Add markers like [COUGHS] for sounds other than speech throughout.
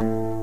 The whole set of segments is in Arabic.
you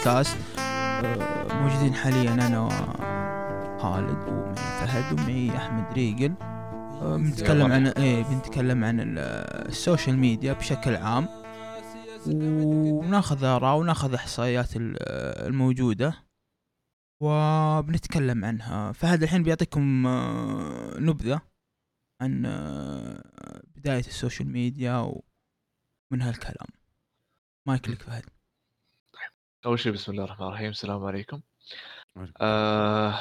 البودكاست آه، موجودين حاليا أنا وخالد ومعي فهد ومعي أحمد ريقل. آه، بنتكلم عن إيه بنتكلم عن ال- ال social media بشكل عام. وناخذ آراء وناخذ إحصائيات ال- الموجودة وبنتكلم عنها. فهد الحين بيعطيكم آه، نبذة عن آه، بداية ال social media ومن هالكلام. مايك لك فهد. أول شيء بسم الله الرحمن الرحيم السلام عليكم. آه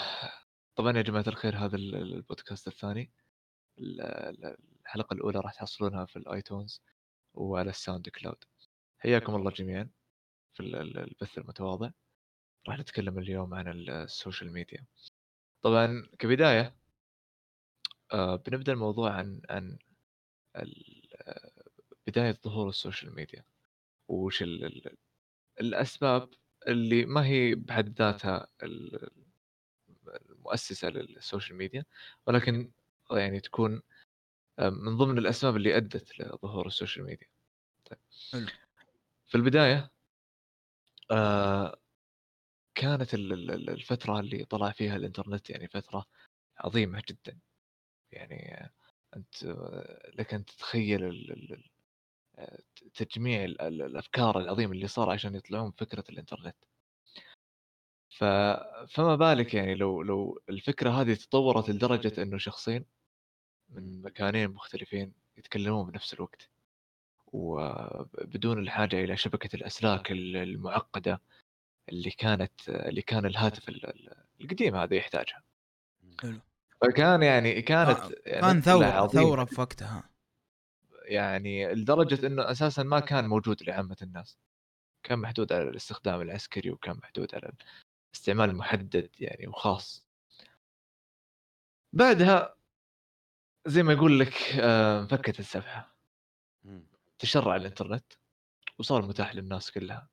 طبعا يا جماعة الخير هذا ال- ال- البودكاست الثاني. ال- ال- الحلقة الأولى راح تحصلونها في ال iTunes وعلى ال SoundCloud. حياكم الله جميعا في ال- ال- البث المتواضع. راح نتكلم اليوم عن ال- ال social media. طبعا كبداية آه بنبدأ الموضوع عن عن آه، بداية ظهور ال social media. وش ال- ال- الأسباب اللي ما هي بحد ذاتها ال- المؤسسة لل social media ولكن يعني تكون آه، من ضمن الأسباب اللي أدت لظهور ال social media. طيب. حلو. في البداية آه، كانت ال- ال- ال- الفترة اللي طلع فيها الإنترنت يعني فترة عظيمة جدا. يعني آه، أنت آه، لك أن تتخيل تجميع ال- ال- الأفكار العظيمة اللي صار عشان يطلعون فكرة الإنترنت. ف... فما بالك يعني لو لو الفكرة هذه تطورت لدرجة إنه شخصين من مكانين مختلفين يتكلمون بنفس الوقت وبدون الحاجة إلى شبكة الأسلاك ال- المعقدة اللي كانت اللي كان الهاتف ال- ال- القديم هذا يحتاجها حلو. فكان يعني كانت كان- يعني كان عظيمة. ثورة في وقتها يعني لدرجة إنه أساسا ما كان موجود لعامة الناس. كان محدود على الاستخدام العسكري وكان محدود على الاستعمال محدد يعني وخاص. بعدها زي ما يقول لك آه، انفكت السبحه. تشرع الإنترنت وصار متاح للناس كلها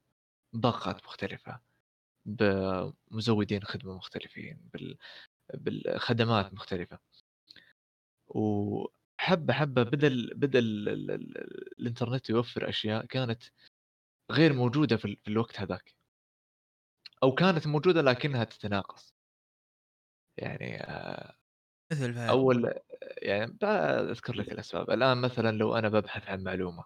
بباقات مختلفة بمزودين خدمة مختلفين بال... بالخدمات مختلفة. وحبه حبة بدا ال... بدا ال... ال... ال... الإنترنت يوفر أشياء كانت غير موجودة في, ال... في الوقت هذاك. أو كانت موجودة لكنها تتناقص. يعني آه، مثل أول يعني بذكر لك الأسباب. الآن مثلا لو أنا ببحث عن معلومة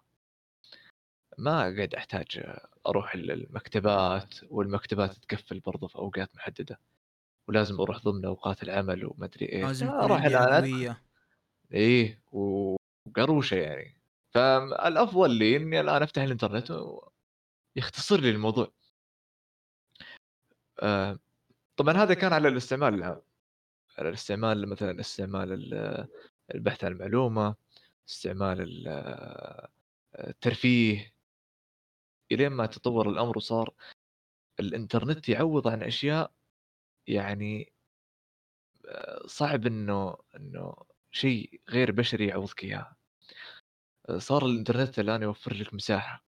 ما قاعد أحتاج أروح المكتبات والمكتبات تقفل برضه في أوقات محددة. ولازم أروح ضمن أوقات العمل وما أدري إيش لازم يكون أروح عندي الان أولوية إيه وقروشة يعني. فالأفضل لي إني الآن أفتح الإنترنت ويختصر لي الموضوع. آه، طبعا هذا كان على الاستعمال العام. على الاستعمال مثلا استعمال ال- البحث عن المعلومة استعمال ال- الترفيه. إلين ما تطور الأمر وصار الإنترنت يعوض عن أشياء يعني آه، صعب انه إنه شيء غير بشري يعوضك اياها آه، صار الإنترنت الآن يوفر لك مساحة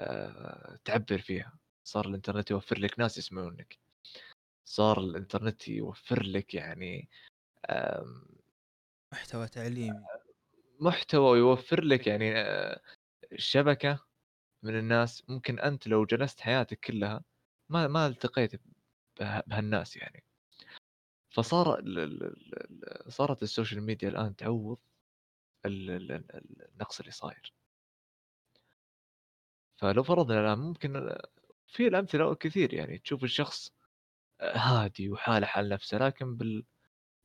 آه، تعبر فيها. صار الإنترنت يوفر لك ناس يسمعونك. صار الإنترنت يوفر لك يعني محتوى تعليمي. محتوى يوفر لك يعني آه، شبكة من الناس. ممكن أنت لو جلست حياتك كلها ما ما التقيت به- بهالناس يعني. فصار ال- ال- ال- ال- صارت ال social media الآن تعوض ال- ال- ال- النقص اللي صاير. فلو فرضنا الآن ممكن في الأمثلة كثير يعني تشوف الشخص هادي وحاله حال نفسه لكن بال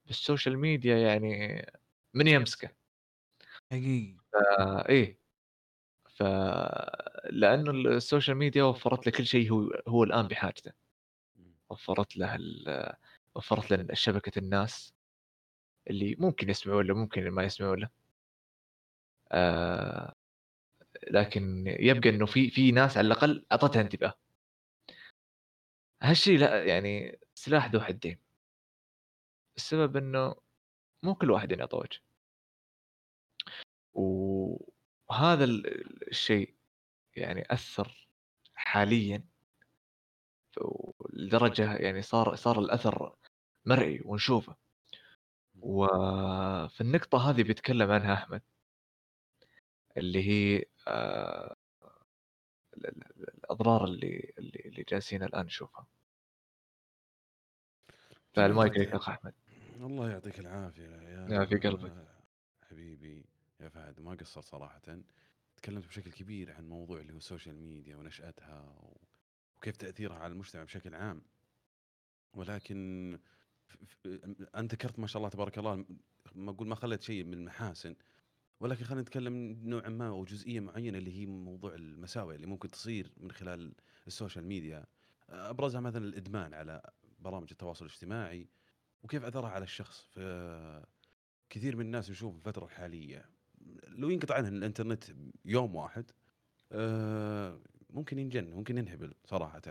بال social media يعني من يمسكه. حقيقي. آه إيه. ف لأنه ال social media وفرت له كل شيء هو هو الآن بحاجته. وفرت له وفرت له شبكة الناس اللي ممكن يسمعون له ممكن ما يسمعون له. آه لكن يبقى إنه في في ناس على الأقل أعطتها انتباه. هالشيء لا يعني سلاح ذو حدين. السبب إنه مو كل واحد ينعطى وجه وهذا الشيء يعني أثر حاليا لدرجة يعني صار صار الأثر مرئي ونشوفه. وفي النقطة هذه بيتكلم عنها أحمد اللي هي آه، الأضرار اللي اللي, اللي جالسين الآن نشوفها. فالمايك لك أخ أحمد. الله يعطيك العافية يا يا في قلبك. حبيبي يا فهد ما قصر صراحة. تكلمت بشكل كبير عن موضوع اللي هو ال social media ونشأتها وكيف تأثيرها على المجتمع بشكل عام. ولكن أنت ذكرت ما شاء الله تبارك الله ما أقول ما خليت شيء من المحاسن ولكن خلينا نتكلم نوعا ما أو جزئية معينة اللي هي موضوع المساوئ اللي ممكن تصير من خلال ال social media. أبرزها مثلا الإدمان على برامج التواصل الاجتماعي وكيف أثرها على الشخص. في كثير من الناس نشوف الفترة الحاليه لو ينقطع عنها الإنترنت يوم واحد آه، ممكن ينجن ممكن ينهبل صراحة.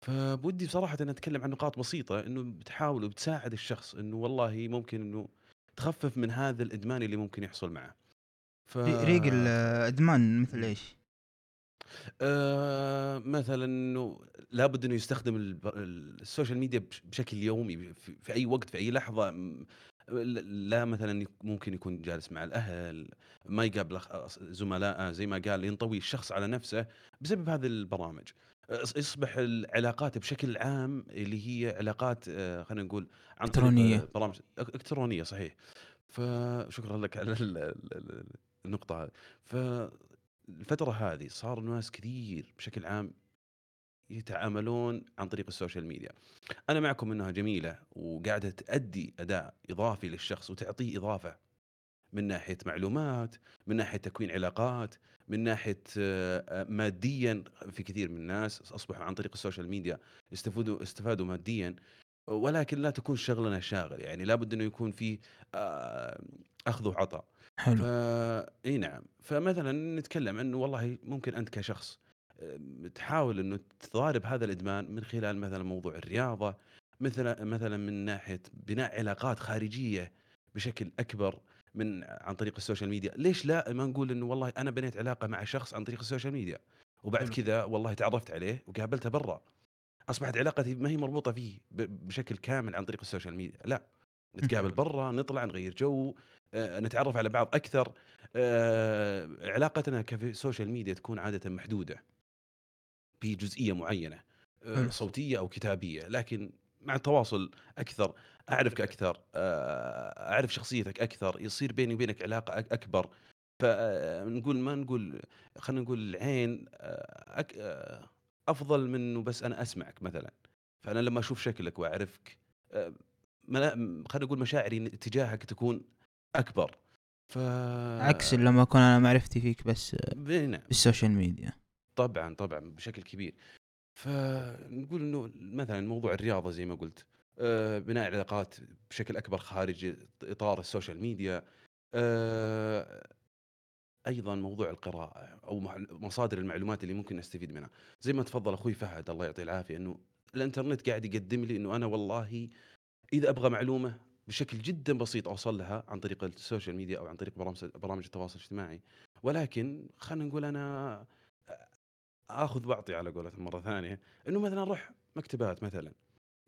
فبودي بصراحة أن أتكلم عن نقاط بسيطة أنه بتحاول وبتساعد الشخص أنه والله ممكن أنه تخفف من هذا الإدمان اللي ممكن يحصل معه ف... ريق الإدمان مثل إيش؟ آه مثلا إنه لابد إنه يستخدم ال social media بشكل يومي في أي وقت في أي لحظة لا مثلا ممكن يكون جالس مع الأهل ما يقابل زملائه زي ما قال ينطوي الشخص على نفسه بسبب هذه البرامج. يصبح العلاقات بشكل عام اللي هي علاقات آه، خلينا نقول عن إلكترونية. برامج إلكترونية صحيح. فشكرا لك على النقطة هذه. فالفترة هذه صار الناس كثير بشكل عام يتعاملون عن طريق السوشيال ميديا. أنا معكم إنها جميلة وقاعدة تؤدي أداء إضافي للشخص وتعطيه إضافة من ناحية معلومات من ناحية تكوين علاقات من ناحية آه، آه، ماديا في كثير من الناس أصبحوا عن طريق ال social media استفادوا استفادوا ماديا ولكن لا تكون شغلنا شاغل. يعني لابد أنه يكون في آه، أخذ وعطاء. حلو. إي نعم. فمثلا نتكلم انه والله ممكن أنت كشخص تحاول إنه تضارب هذا الإدمان من خلال مثلا موضوع الرياضة مثلا مثلا من ناحية بناء علاقات خارجية بشكل أكبر من عن طريق ال social media. ليش لا؟ ما نقول إنه والله أنا بنيت علاقة مع شخص عن طريق ال social media وبعد كذا والله تعرفت عليه وقابلته برا. أصبحت علاقتي ما هي مربوطة فيه بشكل كامل عن طريق ال social media. لا نتقابل برا نطلع نغير جو آه، نتعرف على بعض أكثر. آه، علاقتنا كسوشيال ميديا تكون عادة محدودة. بجزئية معينة آه، صوتية أو كتابية لكن مع التواصل أكثر أعرفك أكثر آه، أعرف شخصيتك أكثر يصير بيني وبينك علاقة أكبر. فنقول ما نقول خلينا نقول العين آه، أك... أفضل من إنه بس أنا أسمعك مثلا. فأنا لما أشوف شكلك وأعرفك خلينا نقول مشاعري تجاهك تكون أكبر. ف عكس لما أكون أنا معرفتي فيك بس. بال social media. طبعا طبعا بشكل كبير. فنقول إنه مثلا موضوع الرياضة زي ما قلت آه، بناء علاقات بشكل أكبر خارج إطار ال social media آه، أيضا موضوع القراءة أو مصادر المعلومات اللي ممكن نستفيد منها. زي ما تفضل أخوي فهد الله يعطيه العافية إنه الإنترنت قاعد يقدم لي إنه أنا والله إذا أبغى معلومة بشكل جدا بسيط أوصل لها عن طريق ال social media أو عن طريق برامج التواصل الاجتماعي. ولكن خلينا نقول أنا آخذ وأعطي على قولتهم مرة ثانية إنه مثلا أروح مكتبات مثلا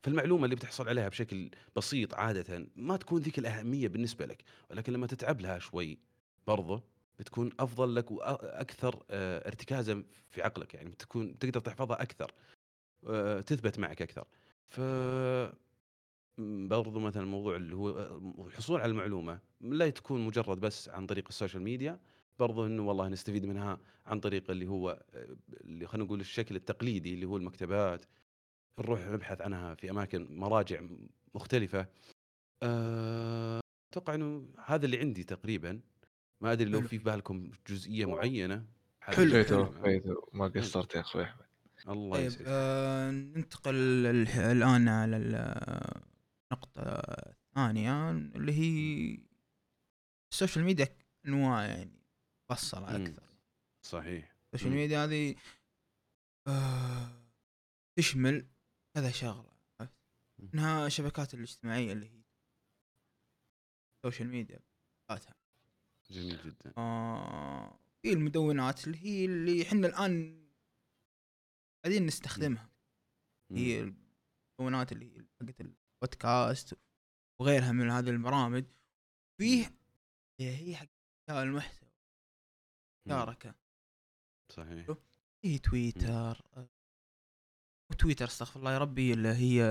فالمعلومة اللي بتحصل عليها بشكل بسيط عادة ما تكون ذيك الأهمية بالنسبة لك ولكن لما تتعب لها شوي برضه بتكون أفضل لك وأكثر آه، ارتكازا في عقلك يعني بتكون تقدر تحفظها أكثر آه، تثبت معك أكثر. ف برضو مثلا الموضوع اللي هو آه، الحصول على المعلومة لا تكون مجرد بس عن طريق السوشيال ميديا برضه إنه والله نستفيد منها عن طريق اللي هو اللي خلينا نقول الشكل التقليدي اللي هو المكتبات. نروح نبحث عنها في أماكن مراجع مختلفة. آه، أتوقع إنه هذا اللي عندي تقريبا. ما أدري لو في بالكم جزئية معينة. حلو. حلو ما قصرت يا أخوي أحمد. الله طيب آه ننتقل الآن على النقطه الثانية اللي هي ال social media أنواع يعني. مفصله أكثر. صحيح. السوشيال. ميديا هذه؟ آه تشمل كذا شغلة. منها الشبكات الاجتماعية اللي هي ال social media ذاتها. جميل جدا. آه في المدونات اللي هي اللي إحنا الآن قاعدين نستخدمها. هي مم. المدونات اللي هي حقت البودكاست وغيرها من هذه البرامج. فيه هي هي حق المحتوى مم. شاركه صحيح هي تويتر آه، تويتر استغفر الله يا ربي اللي هي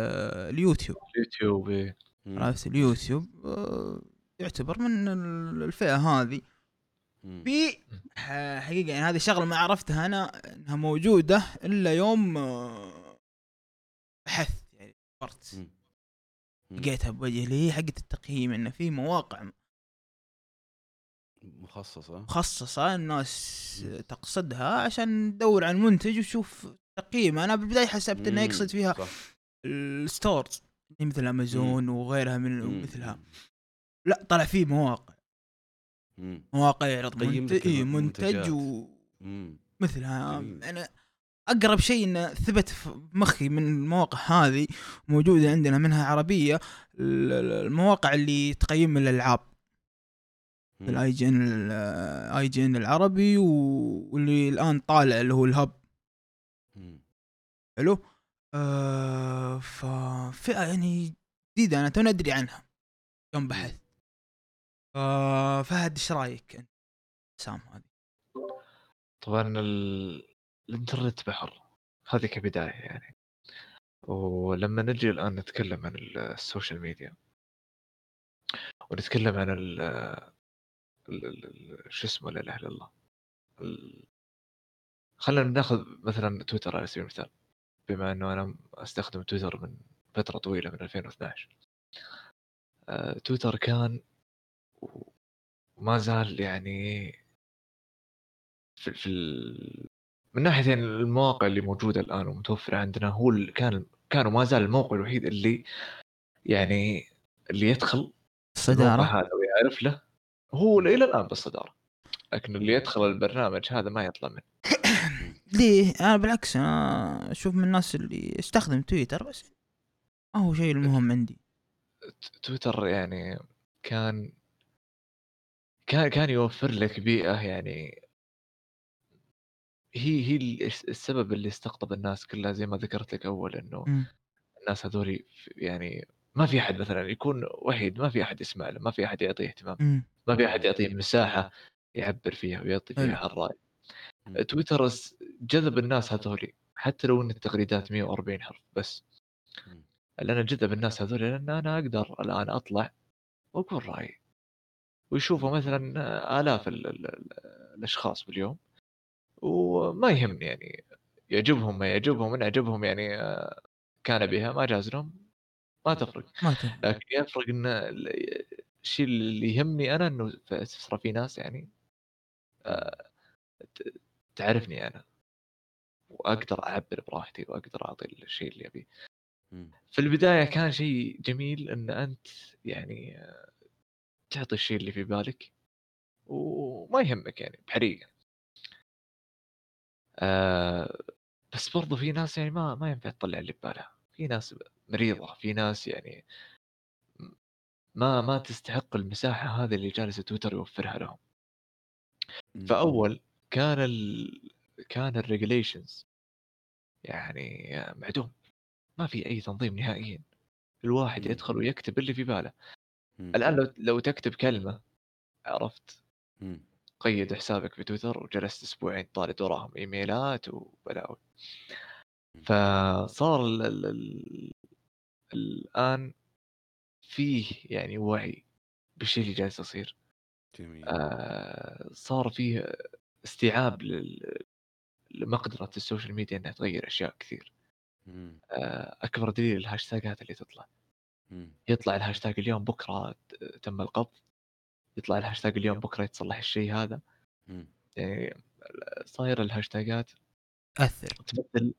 اليوتيوب اليوتيوب إيه. مم. عرفت اليوتيوب آه، يعتبر من ال- الفئة هذه. في حقيقة يعني هذه شغلة ما عرفتها أنا إنها موجودة إلا يوم آه، بحثت يعني دورت. لقيتها بوجه اللي هي حقت التقييم انه في مواقع مخصصة مخصصة الناس. تقصدها عشان تدور عن منتج وتشوف تقييم أنا بالبداية حسبت إنه. يقصد فيها. ال stores مثل أمازون وغيرها من مم. مثلها لا طلع فيه مواقع مم. مواقع يعرض منتج إيه منتج. ومثلها جميل. أنا أقرب شيء انه ثبت في مخي من المواقع هذه موجودة عندنا منها عربية ال- ال- المواقع اللي تقيم الألعاب. ال IGN ال IGN العربي و- واللي الآن طالع اللي هو ال hub. حلو؟ آه ففئة يعني جديدة أنا تو ادري عنها يوم بحث آه فهد إيش رأيك أنت؟ سام هذه. طبعا ال... الإنترنت بحر. هذه كبداية يعني. ولما نجي الآن نتكلم عن ال- ال social media ونتكلم عن شو اسمه لا إله إلا الله. ال- خلينا ناخذ مثلا تويتر على سبيل المثال. بما إنه أنا أستخدم تويتر من فترة طويلة من 2012 آه، تويتر كان وما زال يعني في, في ال... من ناحيه المواقع اللي موجودة الآن ومتوفرة عندنا هو كان كان وما زال الموقع الوحيد اللي يعني اللي يدخل الصداره هذا ويعرف له هو إلى الآن بالصدارة لكن اللي يدخل البرنامج هذا ما يطلع منه. [COUGHS] ليه؟ أنا بالعكس أنا أشوف من الناس اللي استخدم تويتر بس. ما هو شيء المهم عندي. تويتر يعني كان كان كان يوفر لك بيئة يعني هي هي ال- السبب اللي استقطب الناس كلها زي ما ذكرت لك أول إنه. الناس هذول يعني ما في أحد مثلا يكون وحيد ما في أحد يسمع له ما في أحد يعطيه اهتمام مم. ما في أحد يعطيه مساحة يعبر فيها ويعطي. فيها الراي مم. تويتر جذب الناس هذول حتى لو إن التغريدات 140 حرف بس مم. لأن جذب الناس هذول لأن أنا أقدر الآن أطلع وأقول رأيي ويشوفوا مثلا آلاف ال ال ال الأشخاص باليوم وما يهمني يعني يعجبهم ما يعجبهم إن عجبهم يعني آه، كان بها ما جاز لهم ما تفرق. ما تفهم لكن يفرق إن ال- الشيء اللي يهمني أنا إنه ف- صار في ناس يعني آه، تعرفني أنا. وأقدر أعبر براحتي وأقدر أعطي الشيء اللي أبيه. مم. في البداية كان شيء جميل إن أنت يعني آه، تعطي الشيء اللي في بالك وما يهمك يعني بحريقه آه بس برضو في ناس يعني ما ما ينفع تطلع اللي ببالها في ناس مريضة في ناس يعني ما ما تستحق المساحة هذه اللي جالس تويتر يوفرها لهم. فأول كان ال كان الريجليشنز يعني معدوم ما في أي تنظيم نهائيا الواحد. يدخل ويكتب اللي في باله. الآن لو لو تكتب كلمة عرفت. قيد حسابك في تويتر وجلست أسبوعين طارد وراهم emails وبلاوي فصار الآن فيه يعني وعي بالشيء اللي جالس يصير. جميل. آه صار فيه استيعاب لمقدرة ال social media إنها تغير أشياء كثير. مم. آه أكبر دليل الهاشتاجات اللي تطلع. مم. يطلع الهاشتاج اليوم بكرة تم القبض. يطلع الهاشتاج اليوم بكرة يتصلح الشيء هذا. مم. يعني صاير الهاشتاجات أثر. تمثل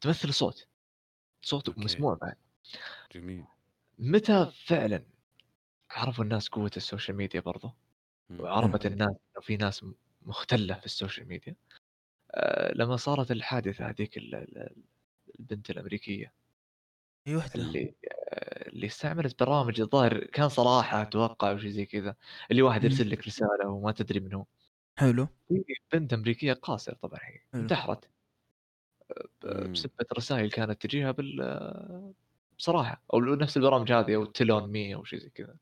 تمثل صوت. صوت أوكي. مسموع بعد. جميل متى فعلا عرفوا الناس قوة ال social media برضو مم. وعرفت [CLEARS THROAT] الناس إنه في ناس مختلة في ال social media آه، لما صارت الحادثة هذيك ال- ال- البنت الأمريكية إي وحدة اللي آه، اللي استعملت برامج الظاهر كان صراحة أتوقع أو شيء زي كذا اللي واحد. يرسل لك رسالة وما تدري من هو حلو في بنت أمريكية قاصرة طبعا هي. انتحرت مم. بسبة رسائل كانت تجيها بالصراحة أو نفس البرامج هذه أو Tellonym أو شيء زي كذا.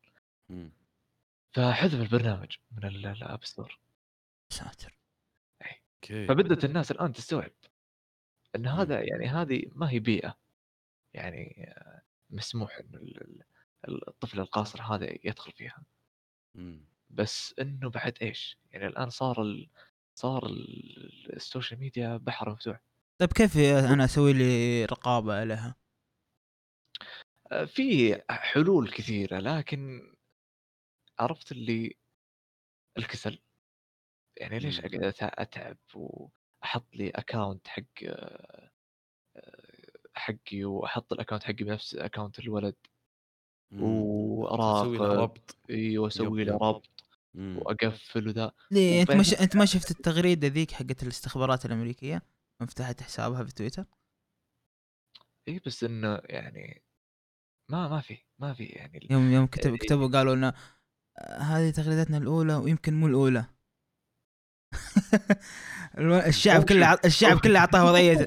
فحذف البرنامج من ال- ال App Store ساتر أوكي فبدت الناس الآن تستوعب إن. هذا يعني هذه ما هي بيئة يعني آه، مسموح ال- الطفل القاصر هذا يدخل فيها مم. بس إنه بعد إيش؟ يعني الآن صار ال... صار ال- ال social media بحر مفتوح طيب كيف أنا أسوي لي رقابة عليها؟ آه، في حلول كثيرة لكن عرفت اللي الكسل يعني ليش. أقعد أتعب وأحط لي account حق آه، حقي وأحط ال account حقي بنفس account الولد مم. واراقب تسوي له ربط أيوه وأسوي yep، له yep. ربط. وأقفل وذا ليه أنت ما ش... أنت ما شفت التغريدة ذيك حقت الاستخبارات الأمريكية؟ من فتحت حسابها في تويتر؟ اي بس إنه يعني ما ما في ما في يعني يوم يوم كتب إيه. كتبوا قالوا لنا آه، هذه تغريدتنا الأولى ويمكن مو الأولى. [LAUGHS] الشعب كله الشعب كله أعطاه وضعية. [LAUGHS]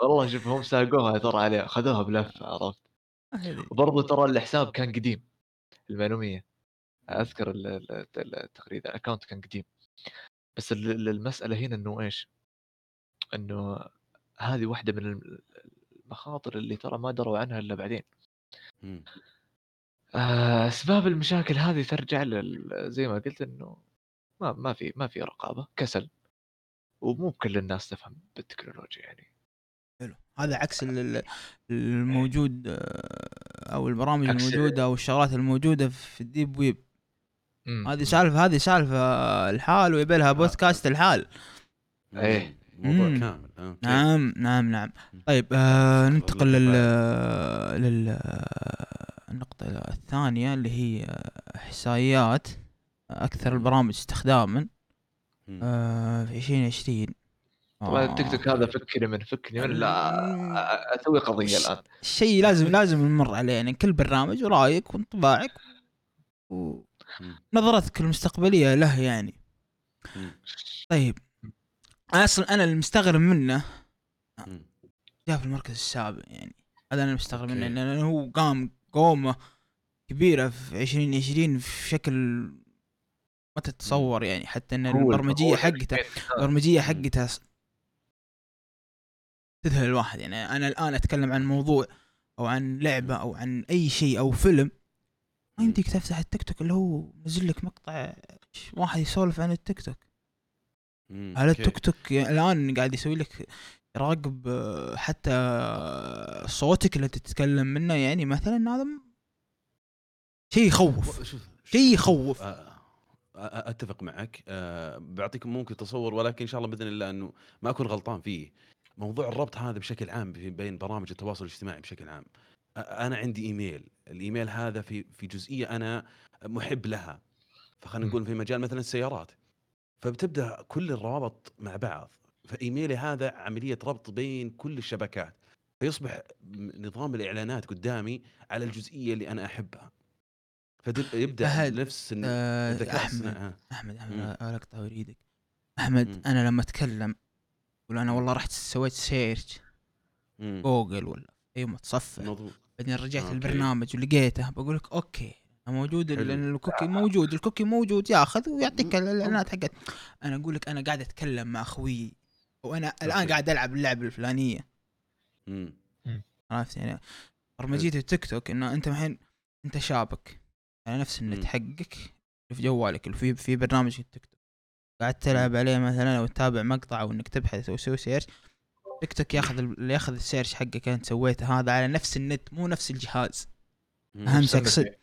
والله شوف هم ساقوها ترى عليه خذوها بلفه عرفت؟ وبرضه ترى الحساب كان قديم المعلومية. أذكر ال- ال- ال- التغريدة الاكونت كان قديم. بس ال- ال- المسألة هنا إنه إيش؟ إنه هذه واحدة من الم- المخاطر اللي ترى ما دروا عنها إلا بعدين. مم. آه، أسباب المشاكل هذه ترجع لل- زي ما قلت إنه ما ما في ما في رقابة كسل. ومو بكل الناس تفهم بالتكنولوجيا يعني. حلو. هذا عكس ال- ال- الموجود آه، أو البرامج عكس ال- الموجودة أو الشغلات الموجودة في ال deep web. هذه سالفة هذه سالفة الحال ويبي لها بودكاست الحال. إيه. موضوع مم. كامل آه، أوكي. نعم نعم نعم مم. طيب آه ننتقل لل الكفاءة. لل النقطة الثانية اللي هي إحصائيات أكثر مم. البرامج استخداما. آه في 2020 طبعا آه، التيك توك هذا فكني من فكني من لا أسوي قضية الآن شيء لازم لازم نمر عليه يعني كل برنامج ورأيك وانطباعك. ونظرتك المستقبلية له يعني. طيب أصلا أنا المستغرب منه. مم. جاء في المركز السابع يعني. هذا أنا مستغرب منه. لأنه هو قام قومة كبيرة في 2020 في شكل ما تتصور يعني. حتى إن البرمجية حقته البرمجية حقتها س- تذهل الواحد يعني. أنا الآن أتكلم عن موضوع أو عن لعبة أو عن أي شيء أو فيلم. ما يمديك تفتح التيك توك اللي هو نزل لك مقطع واحد يسولف عن التيك توك. على. التيك توك يعني الآن قاعد يسوي لك يراقب آه، حتى صوتك اللي تتكلم منه يعني مثلا هذا شيء يخوف. شيء يخوف. آه، آه، أتفق معك. بعطيكم ممكن تصور ولكن إن شاء الله بإذن الله إنه ما أكون غلطان فيه. موضوع الربط هذا بشكل عام بين برامج التواصل الاجتماعي بشكل عام. أنا عندي إيميل. الإيميل هذا في في جزئية أنا محب لها. فخلينا. نقول في مجال مثلا السيارات. فبتبدأ كل الروابط مع بعض فإيميلي هذا عملية ربط بين كل الشبكات فيصبح نظام الإعلانات قدامي على الجزئية اللي أنا أحبها فيبدا فهد، نفس آه، أحمد آه. أحمد مم. احمد اقطع اريدك أحمد مم. أنا لما أتكلم ولا أنا والله رحت سويت search. Google ولا اي متصفح مضبوط بعدين رجعت. البرنامج ولقيته بقول لك أوكي موجود حلو. ال cookie موجود ال cookie موجود ياخذ ويعطيك الاعلانات حقت أنا أقول لك أنا قاعد أتكلم مع أخوي وأنا الآن. قاعد ألعب اللعبة الفلانية. عرفت يعني برمجيه التيك توك إنه أنت الحين أنت شابك على نفس النت. حقك في جوالك اللي في في برنامج التيك توك قاعد تلعب عليه مثلا أو تتابع مقطع أو إنك تبحث أو تسوي search TikTok ياخذ ياخذ ال search حقك أنت سويته هذا على نفس النت مو نفس الجهاز. أهم شيء شوي.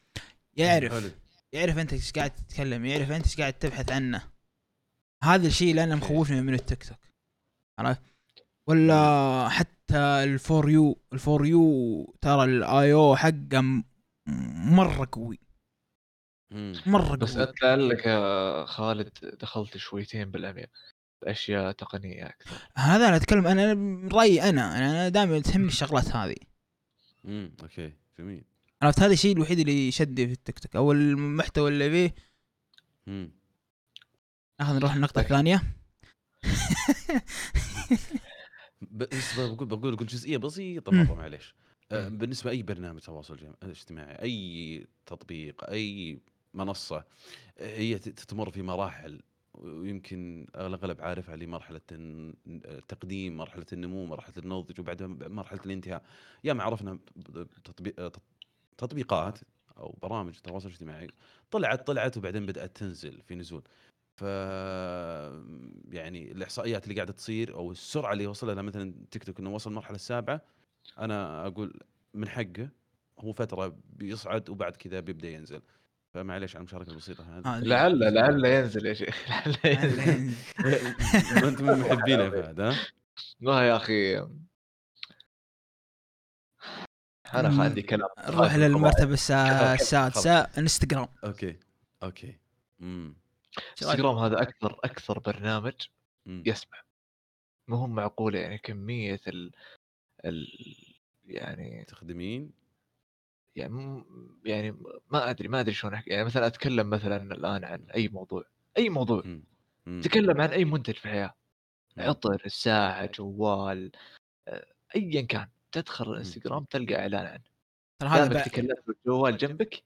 يعرف. حلو. يعرف انت إيش قاعد تتكلم يعرف انت إيش قاعد تبحث عنه. هذا الشيء اللي أنا أوكي. مخوفني من التيك توك. عرفت؟ ولا حتى ال For You ال For You ترى ال AI أو حقه مرة قوي. مرة بس قوي. انت لعلك يا خالد دخلت شويتين بالعميق أشياء تقنية أكثر. هذا أنا أتكلم أنا رأيي أنا أنا دائما تهمني [LAUGHS] الشغلات هذه. مم. أوكي جميل. عرفت هذا الشيء الوحيد اللي يشدني في التيك توك أو المحتوى اللي فيه. ناخذ نروح النقطه طيب. الثانية بس بقول بقول بقول جزئية بسيطة. مره معليش آه،. بالنسبة لاي برنامج تواصل اجتماعي أي تطبيق أي منصة آه، هي تمر في مراحل ويمكن الاغلب عارفها لمرحله الن- التقديم مرحلة النمو مرحلة النضج وبعدها مرحلة الانتهاء يا ما عرفنا تطبيق تطبيقات أو برامج تواصل اجتماعي طلعت طلعت وبعدين بدأت تنزل في نزول. ف يعني الإحصائيات اللي قاعدة تصير أو السرعة اللي وصلها لها مثلا تيك توك إنه وصل المرحلة السابعة أنا أقول من حقه هو فترة بيصعد وبعد كذا بيبدأ ينزل. فمعليش على المشاركة البسيطة هذه. هذه. لعل لعل ينزل يا شيخ. [LAUGHS] لعل ينزل. [LAUGHS] انت من محبينه يا فهد ها؟ ما يا أخي أنا. عندي كلام نروح للمرتبة السا- السادسه إنستغرام. okay. okay. امم إنستغرام هذا أكثر أكثر برنامج. يسمع. ما هو معقولة يعني كمية ال ال يعني مستخدمين يعني م- يعني ما ادري ما أدري شلون أحكي. يعني مثلا أتكلم مثلا الآن عن أي موضوع. أي موضوع. أمم. أمم. تكلم عن أي منتج في الحياة. أمم. عطر ساعه جوال ايا كان. تدخل الانستغرام تلقى إعلان عنه. ترى هذا بعد تكلمت بالجوال جنبك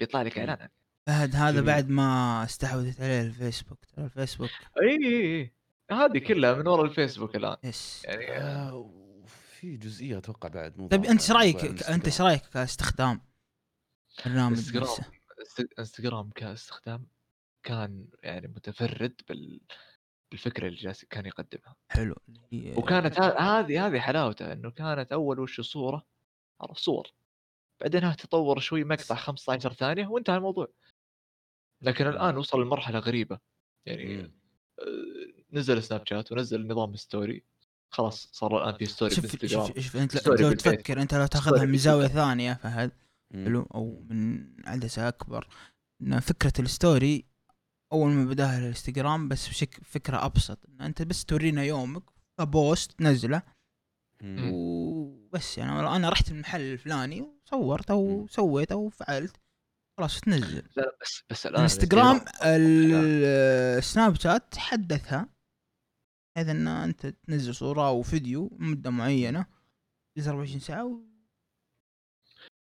بيطلع لك. إعلان عنه. فهد هذا جميل. بعد ما استحوذت عليه الفيسبوك. ترى الفيسبوك إي إي إي. هذه كلها من وراء الفيسبوك الآن. yes يعني آه وفي جزئية أتوقع بعد مو طيب أنت إيش رأيك؟ أنت إيش. رأيك كاستخدام برنامج انستغرام انستغرام كاستخدام كان يعني متفرد بال بالفكرة اللي جالس كان يقدمها. حلو. وكانت ه- هذه هذه حلاوته إنه كانت أول وش صوره صور. بعدين تطور شوي مقطع 15 ثانية وانتهى الموضوع. لكن الآن وصل لمرحلة غريبة. يعني مم. آه، نزل سناب شات ونزل نظام story. خلاص صار الآن في story شوف شوف شوف أنت لو. تفكر أنت لو تاخذها من زاوية. ثانية فهد. حلو أو من عدسة أكبر. إن فكرة ال story أول ما بداها الإنستغرام بس بشكل فكرة أبسط ان أنت بس تورينا يومك post تنزله. وبس يعني أنا رحت المحل الفلاني وصورت أو. سويت أو فعلت خلاص تنزل. لا بس بس الآن الانستغرام- السناب شات حدثها بحيث إن أنت تنزل صورة أو فيديو مدة معينة ينزل 24 ساعة و...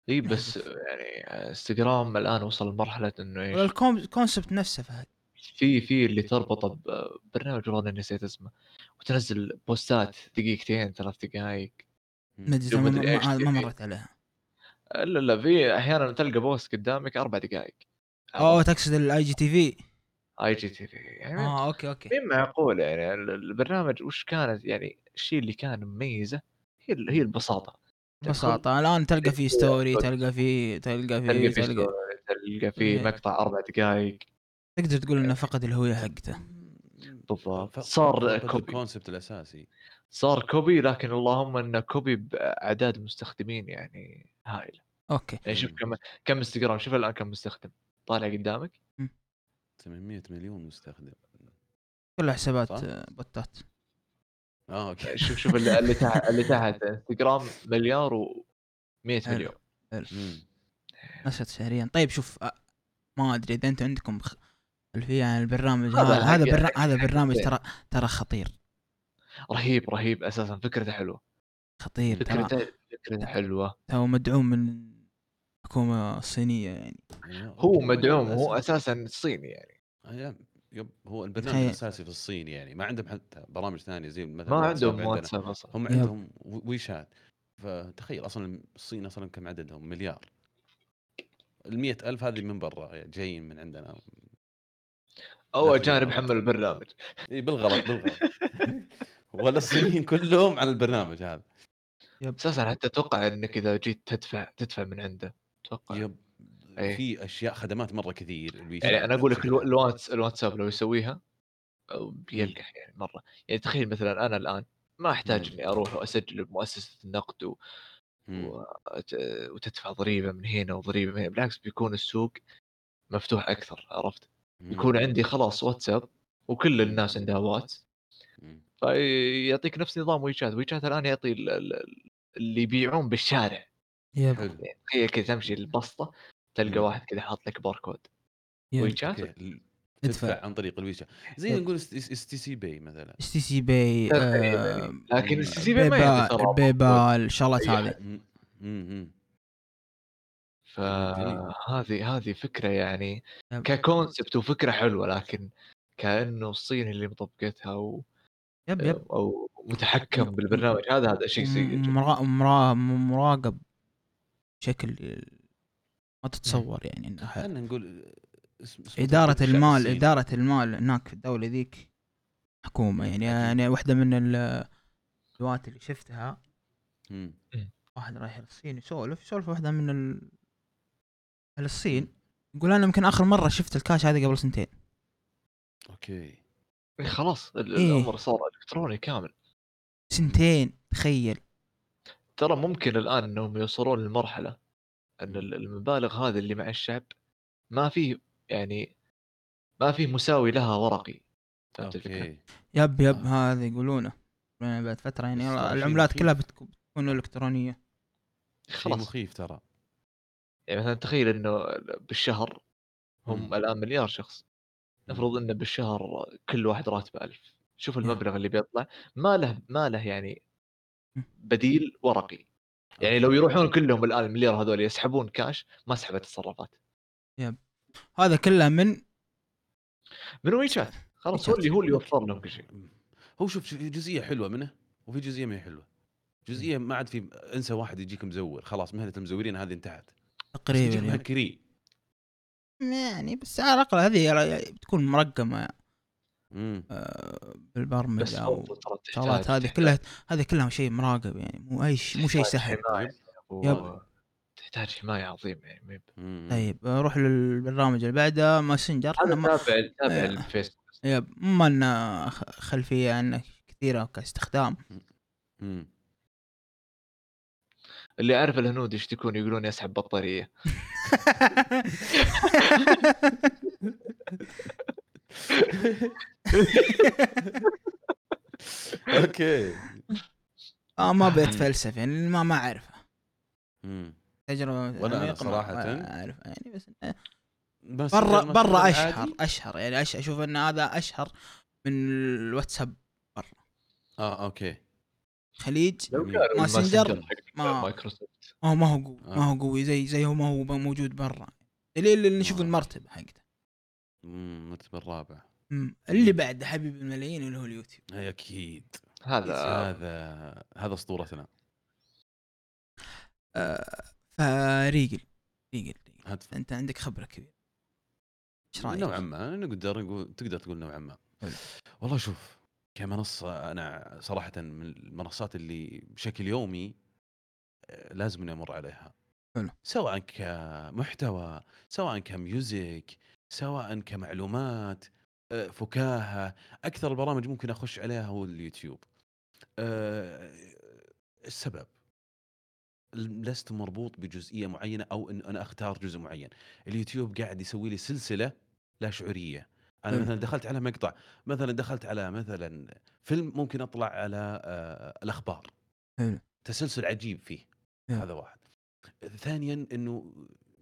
إي بس يعني إنستغرام الآن وصل لمرحلة إنه إيش؟ ال concept نفسه فهد. في في اللي تربطه ببرنامج والله نسيت اسمه وتنزل posts دقيقتين ثلاث دقائق ما ما. مرت عليها. لا لا في أحيانا تلقى post قدامك أربع دقائق أوه تقصد ال IGTV IGTV يعني آه okay okay. مين معقول يعني ال- البرنامج وش كانت يعني الشيء اللي كان مميزه هي هي البساطة. ببساطه الآن تلقى في story تلقى- تلقى في تلقى تلقى في في تلقى story، تلقى في إيه. مقطع أربع دقائق تقدر تقول إنه فقد الهوية حقته. بالضبط. صار copy. ال concept الأساسي. صار copy لكن اللهم انه copy بأعداد مستخدمين يعني هائلة. okay. يعني شوف. كم كم إنستغرام. شوف الآن كم مستخدم. طالع قدامك. 800 مليون مستخدم. كلها حسابات bots آه okay. شوف شوف اللي, اللي تحت اللي تحت. إنستغرام مليار و 100 حلو. مليون. نشرت شهريا. طيب شوف ما أدري إذا أنتم عندكم خ- خلفيه عن البرنامج هذا هذا هذا حق- برنا... حق- هذا برنامج. ترى ترى خطير. رهيب رهيب أساسا فكرته حلوة. خطير ترى. فكرته فكرته حلوة. هو مدعوم من الحكومة الصينيه يعني. يعني هو مدعوم هو أساسا. صيني يعني. أيام. يب هو البرنامج. الأساسي في الصين يعني. ما عندهم حتى برامج ثانية زي مثلا ما عندهم. واتساب أصلا. هم. عندهم ويشات. فتخيل أصلا الصين أصلا كم عددهم؟ مليار. ال ألف هذه من برا يعني جايين من عندنا. أو اجانب تقدر. حملوا البرنامج. إي بالغلط بالغلط. [LAUGHS] ولا الصينيين كلهم على البرنامج هذا. أساسا حتى أتوقع إنك إذا جيت تدفع تدفع من عنده. أتوقع. يب. إيه. في أشياء خدمات مرة كثير. يعني أنا أقول لك. الواتس الواتساب لو يسويها بيلقح يعني مرة. يعني تخيل مثلا أنا الآن ما أحتاج. إني أروح وأسجل بمؤسسة النقد و... وت- وتدفع ضريبة من هنا وضريبة من هنا. بالعكس بيكون السوق مفتوح أكثر عرفت؟ يكون عندي خلاص واتساب وكل الناس عندها واتس مم. فيعطيك نفس نظام ويشات. ويشات الآن يعطي ال- ال- اللي يبيعون بالشارع. yep. تخيل كذا تمشي البسطة تلقى مم. واحد كذا حاط لك باركود. ويشات. تدفع عن طريق الويشات. زي. نقول اس تي سي باي مثلا. اس تي سي باي تقريباً. لكن مم. السي سي بي ما يعطي بيبال الشغلات أي هذه. فهذه هذه فكرة يعني يب. ككونسبت وفكرة حلوة لكن كأنه الصين اللي مطبقتها أو يب يب أو متحكم بالبرنامج هذا هذا شيء سيء جدا مرا... مرا... مراقب بشكل ما تتصور يعني انه خلينا نقول اسم- تطبيق الشعب المال. إدارة المال هناك في الدولة ذيك حكومة يعني. يعني واحدة من ال- الفيديوهات اللي شفتها. واحد رايح الصين يسولف يسولف واحدة من ال... أهل الصين يقول أنا يمكن آخر مرة شفت الكاش هذا قبل سنتين. okay. إيه خلاص ال- إيه. الأمر صار إلكتروني كامل. سنتين تخيل. ترى ممكن الآن إنهم يوصلون للمرحله إن ال- المبالغ هذه اللي مع الشعب ما فيه يعني ما فيه مساوي لها ورقي. فهمت الفكرة؟ يب يب آه. هذا يقولونه. يقولون بعد فترة يعني العملات. كلها بتكون شيء خلاص. مخيف ترى. يعني مثلا تخيل إنه بالشهر هم. الآن مليار شخص. نفرض إنه بالشهر كل واحد راتبه ألف. شوف المبلغ اللي بيطلع. ما له ما له يعني. بديل ورقي. يعني لو يروحون كلهم الآن المليار هذول يسحبون كاش ما سحبت التصرفات. هذا كله من؟ من ويشات خلاص هو اللي هو اللي يوفر لهم كل شيء. هو شوف في جزئية حلوة منه وفي جزئية ما هي حلوة. جزئية ما عاد في انسى واحد يجيك مزور. خلاص مهنة المزورين هذه انتهت. تقريبا يعني. مهكرين يعني بس على الأقل هذه بتكون مرقمة مم. آه، ترى الشغلات تحتاج- هذه كلها هذه كلها شيء مراقب يعني مو أي شيء مو شيء سهل يب. تحتاج حماية عظيمة يعني. طيب روح للبرنامج اللي بعده ماسنجر أنا ما تابع تابع آه. الفيسبوك يب ما لنا خ- خلفية عنه كثيرة كاستخدام مم. اللي أعرف الهنود يشتكون يقولون يسحب بطارية أوكي آه ما بيتفلسف يعني ما ما اعرفه. تجربة ولا صراحة. ما أعرف يعني بس بس برا برا اشهر عادي؟ أشهر يعني أش- أشوف إن هذا أشهر من الواتساب آه أوكي خليج ماسنجر ما- مايكروسوفت ما هو ما هو قوي آه. ما هو قوي زي زي هو ما هو موجود برا دليل اللي نشوف آه. المرتبة حقته. المرتبة الرابع مم. اللي بعد حبيب الملايين اللي هو اليوتيوب إي أكيد هذا هذا هذا اسطورتنا آه فريقل ريقل هات أنت عندك خبرة كبيرة إيش رأيك؟ نوعا ما نقدر نقول تقدر تقول نوعا ما. والله شوف كمنصة أنا صراحة من المنصات اللي بشكل يومي آه، لازم إني أمر عليها. حلو. سواء كمحتوى سواء كميوزك سواء كمعلومات آه، فكاهة أكثر البرامج ممكن أخش عليها هو اليوتيوب. آه، السبب. لست مربوط بجزئية معينة أو إن أنا أختار جزء معين. اليوتيوب قاعد يسوي لي سلسلة لا شعورية. أنا حلو. مثلا دخلت على مقطع مثلا دخلت على مثلا فيلم ممكن أطلع على آه الأخبار حلو. تسلسل عجيب فيه حلو. هذا واحد ثانيا إنه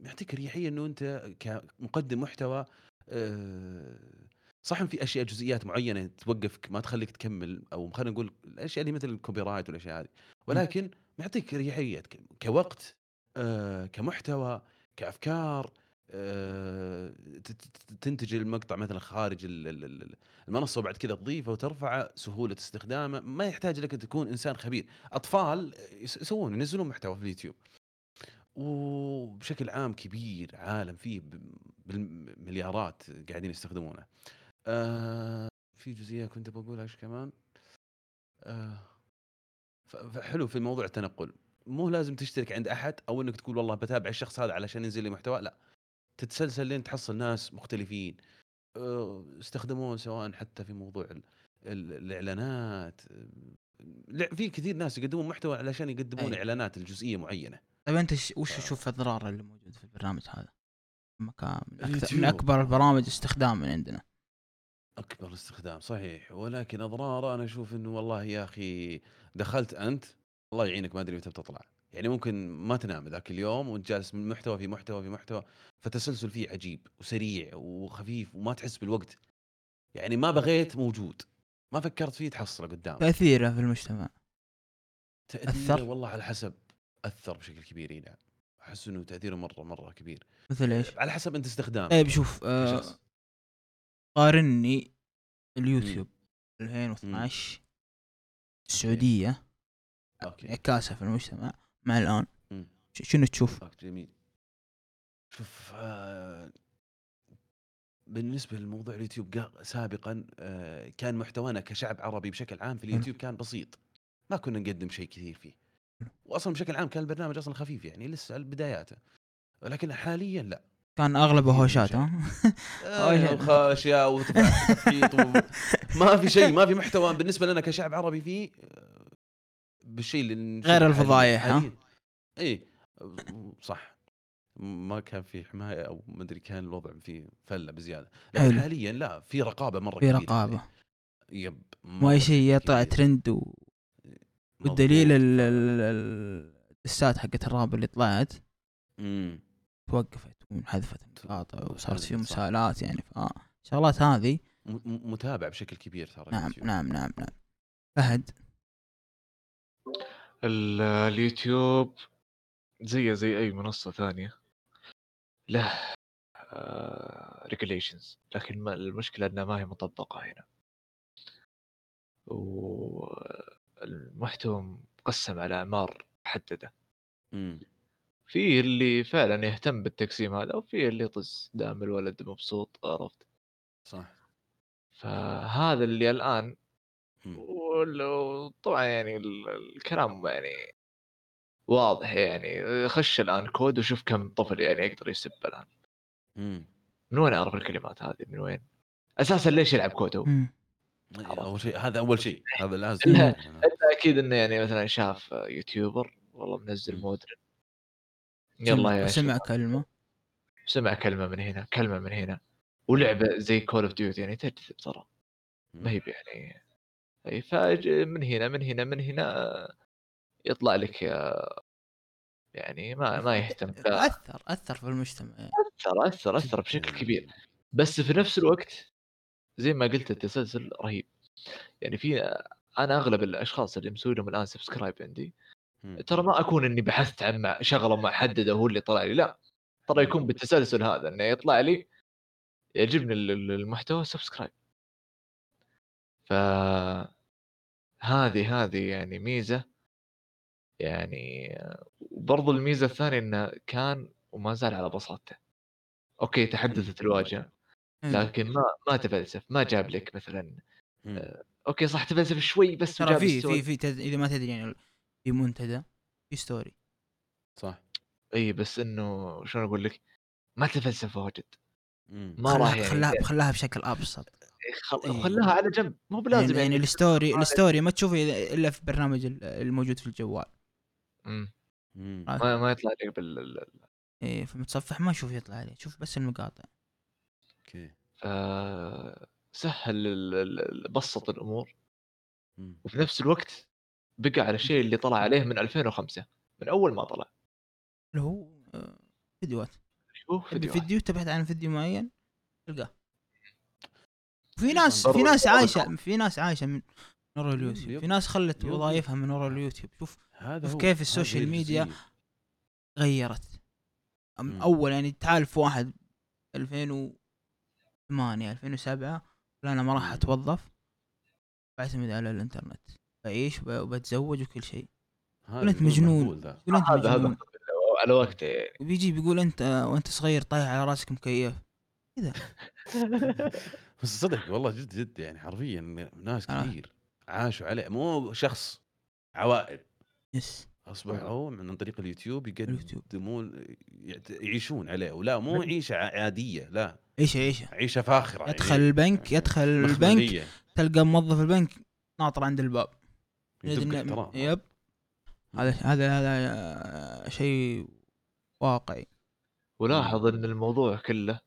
يعطيك اريحيه إنه أنت كمقدم محتوى آه، صح في أشياء جزئيات معينة توقفك ما تخليك تكمل أو خلينا نقول الأشياء اللي مثل الكوبي رايت والأشياء هذه ولكن معطيك اريحيه ك- كوقت آه، كمحتوى كأفكار آه، تنتج المقطع مثلا خارج ال- ال- ال- المنصة وبعد كذا تضيفه وترفعه سهولة استخدامه. ما يحتاج لك تكون إنسان خبير. أطفال يس- يسوون ينزلون محتوى في اليوتيوب. وبشكل عام كبير عالم فيه بالمليارات قاعدين يستخدمونه. آه في جزئية كنت بقولها إيش كمان؟ آه فحلو في موضوع التنقل. مو لازم تشترك عند أحد أو إنك تقول والله بتابع الشخص هذا علشان ينزل لي محتوى. لا. تتسلسل لين تحصل ناس مختلفين آه، استخدموه سواء حتى في موضوع ال- ال- الإعلانات لا في كثير ناس يقدمون محتوى علشان يقدمون أي. إعلانات الجزئيه معينة طيب أنت وش تشوف الاضرار اللي موجوده في البرنامج هذا؟ مكان من, أكثر. من أكبر البرامج استخداما عندنا أكبر استخدام صحيح ولكن اضراره أنا أشوف إنه والله يا أخي دخلت أنت الله يعينك ما أدري متى بتطلع يعني ممكن ما تنام ذاك اليوم وانت جالس من محتوى في محتوى في محتوى فتسلسل فيه عجيب وسريع وخفيف وما تحس بالوقت. يعني ما بغيت موجود. ما فكرت فيه تحصله قدام. تأثيره في المجتمع. أثر؟ والله على حسب أثر بشكل كبير إي نعم. أحس إنه تأثيره مرة مرة كبير. مثل إيش؟ على حسب أنت استخدامك طيب شوف آه. قارني اليوتيوب 2012 السعودية okay. انعكاسها في المجتمع. مع الآن. مم. شنو تشوف؟ جميل. شوف آه بالنسبة لموضوع اليوتيوب قا- سابقا آه كان محتوانا كشعب عربي بشكل عام في اليوتيوب كان بسيط. ما كنا نقدم شيء كثير فيه. واصلا بشكل عام كان البرنامج أصلا خفيف يعني لسه بداياته. ولكن حاليا لا. كان أغلبه هوشات ها؟ [LAUGHS] آه، وخاشية وتخطيط و... ما في شيء ما في محتوى. بالنسبة لنا كشعب عربي فيه بالشيء اللي غير الفضايح، ها؟ اي صح ما كان في حماية أو ما أدري كان الوضع فيه فلة بزيادة لكن حلو. حاليا لا في رقابة مرة في كبيرة رقابة يب مو أي شيء يطلع. ترند و... والدليل ال- ال- ال- الدسات حقت الراب اللي طلعت مم. توقفت وانحذفت المقاطع وصارت في. مساءلات يعني فالشغلات هذه م- م- متابع بشكل كبير ترى نعم. نعم نعم نعم فهد ال- اليوتيوب زيه زي أي منصة ثانية له ريجوليشنز لكن ما المشكلة إنها ما هي مطبقة هنا. والمحتوى مقسم على أعمار محددة. مم. في اللي فعلا يهتم بالتقسيم هذا وفي اللي يطز دام الولد مبسوط عرفت؟ صح. فهذا اللي الآن مم. ولو طبعا يعني ال- الكلام يعني واضح يعني خش الآن COD وشوف كم طفل يعني يقدر يسب الآن مم. من وين أعرف الكلمات هذه من وين؟ أساسا ليش يلعب COD هو؟ مم. أول شيء هذا أول شيء هذا لازم لا. إلا أكيد إنه يعني مثلا شاف YouTuber والله منزل. Modern يلا يا سمع. كلمة سمع كلمة من هنا كلمة من هنا ولعبة زي Call of Duty يعني تجذب ترى ما هي يعني إي فاج من هنا من هنا من هنا يطلع لك يعني ما ما يهتم. أثر أثر في المجتمع. أثر أثر أثر بشكل كبير. بس في نفس الوقت زي ما قلت التسلسل رهيب. يعني في أنا أغلب الأشخاص اللي مسوي لهم الآن subscribe عندي. ترى ما أكون إني بحثت عن شغلة محددة هو اللي طلع لي لا. ترى يكون بالتسلسل هذا إنه يطلع لي يعجبني ال- ال- المحتوى subscribe ف هذه هذه يعني ميزة. يعني وبرضو الميزة الثانية إنه كان وما زال على بساطته. okay تحدثت الواجهة لكن ما ما تفلسف ما جاب لك مثلا مم. okay صح تفلسف شوي بس ترى في. في في تد... إذا ما تدري يعني في منتدى في story. صح. إي بس إنه شلون أقول لك؟ ما تفلسف واجد. مم. ما راح خلاها يعني خلاها خلاها بشكل أبسط. خلاها على جنب مو يعني, بلازم يعني يعني, ال story ال story ما تشوفه إلا في برنامج ال- الموجود في الجوال. مم. مم. ما ما يطلع لك بال ال- إيه في المتصفح ما أشوف يطلع عليه شوف بس المقاطع. okay. ف- سهل ال- ال- ال- بسط الأمور. مم. وفي نفس الوقت بقى على الشيء اللي طلع عليه من 2005 من أول ما طلع. اللي هو آه، فيديوهات. شوف تبي فيديوهات. فيديو تبحث عن فيديو معين تلقاه. في ناس في ناس عايشه في ناس عايشة من ورا اليوتيوب. في ناس خلت. وظائفها من ورا اليوتيوب. شوف هذا شوف هو. كيف ال social media. غيرت. أول يعني تعال في واحد 2008 2007 لا أنا ما راح. أتوظف. بعتمد على الإنترنت. بعيش وب- وبتزوج وكل شيء. يقول أنت مجنون. يقول أنت هذا هذا مجنون. على وقته يعني وبيجي بيقول انت وأنت صغير طايح على رأسك مكيف. [LAUGHS] بس صدق والله جد جد يعني حرفيا ناس آه. كثير عاشوا عليه. مو شخص عوائل. يس. أصبحوا من طريق اليوتيوب. يقدمون يعيشون عليه. ولا مو عيشة عادية لا. عيشة عيشة. عيشة فاخرة يدخل يعني البنك يدخل البنك مخملية. تلقى موظف البنك ناطر عند الباب. يب هذا هذا هذا آه، شيء واقعي. ولاحظ إن الموضوع كله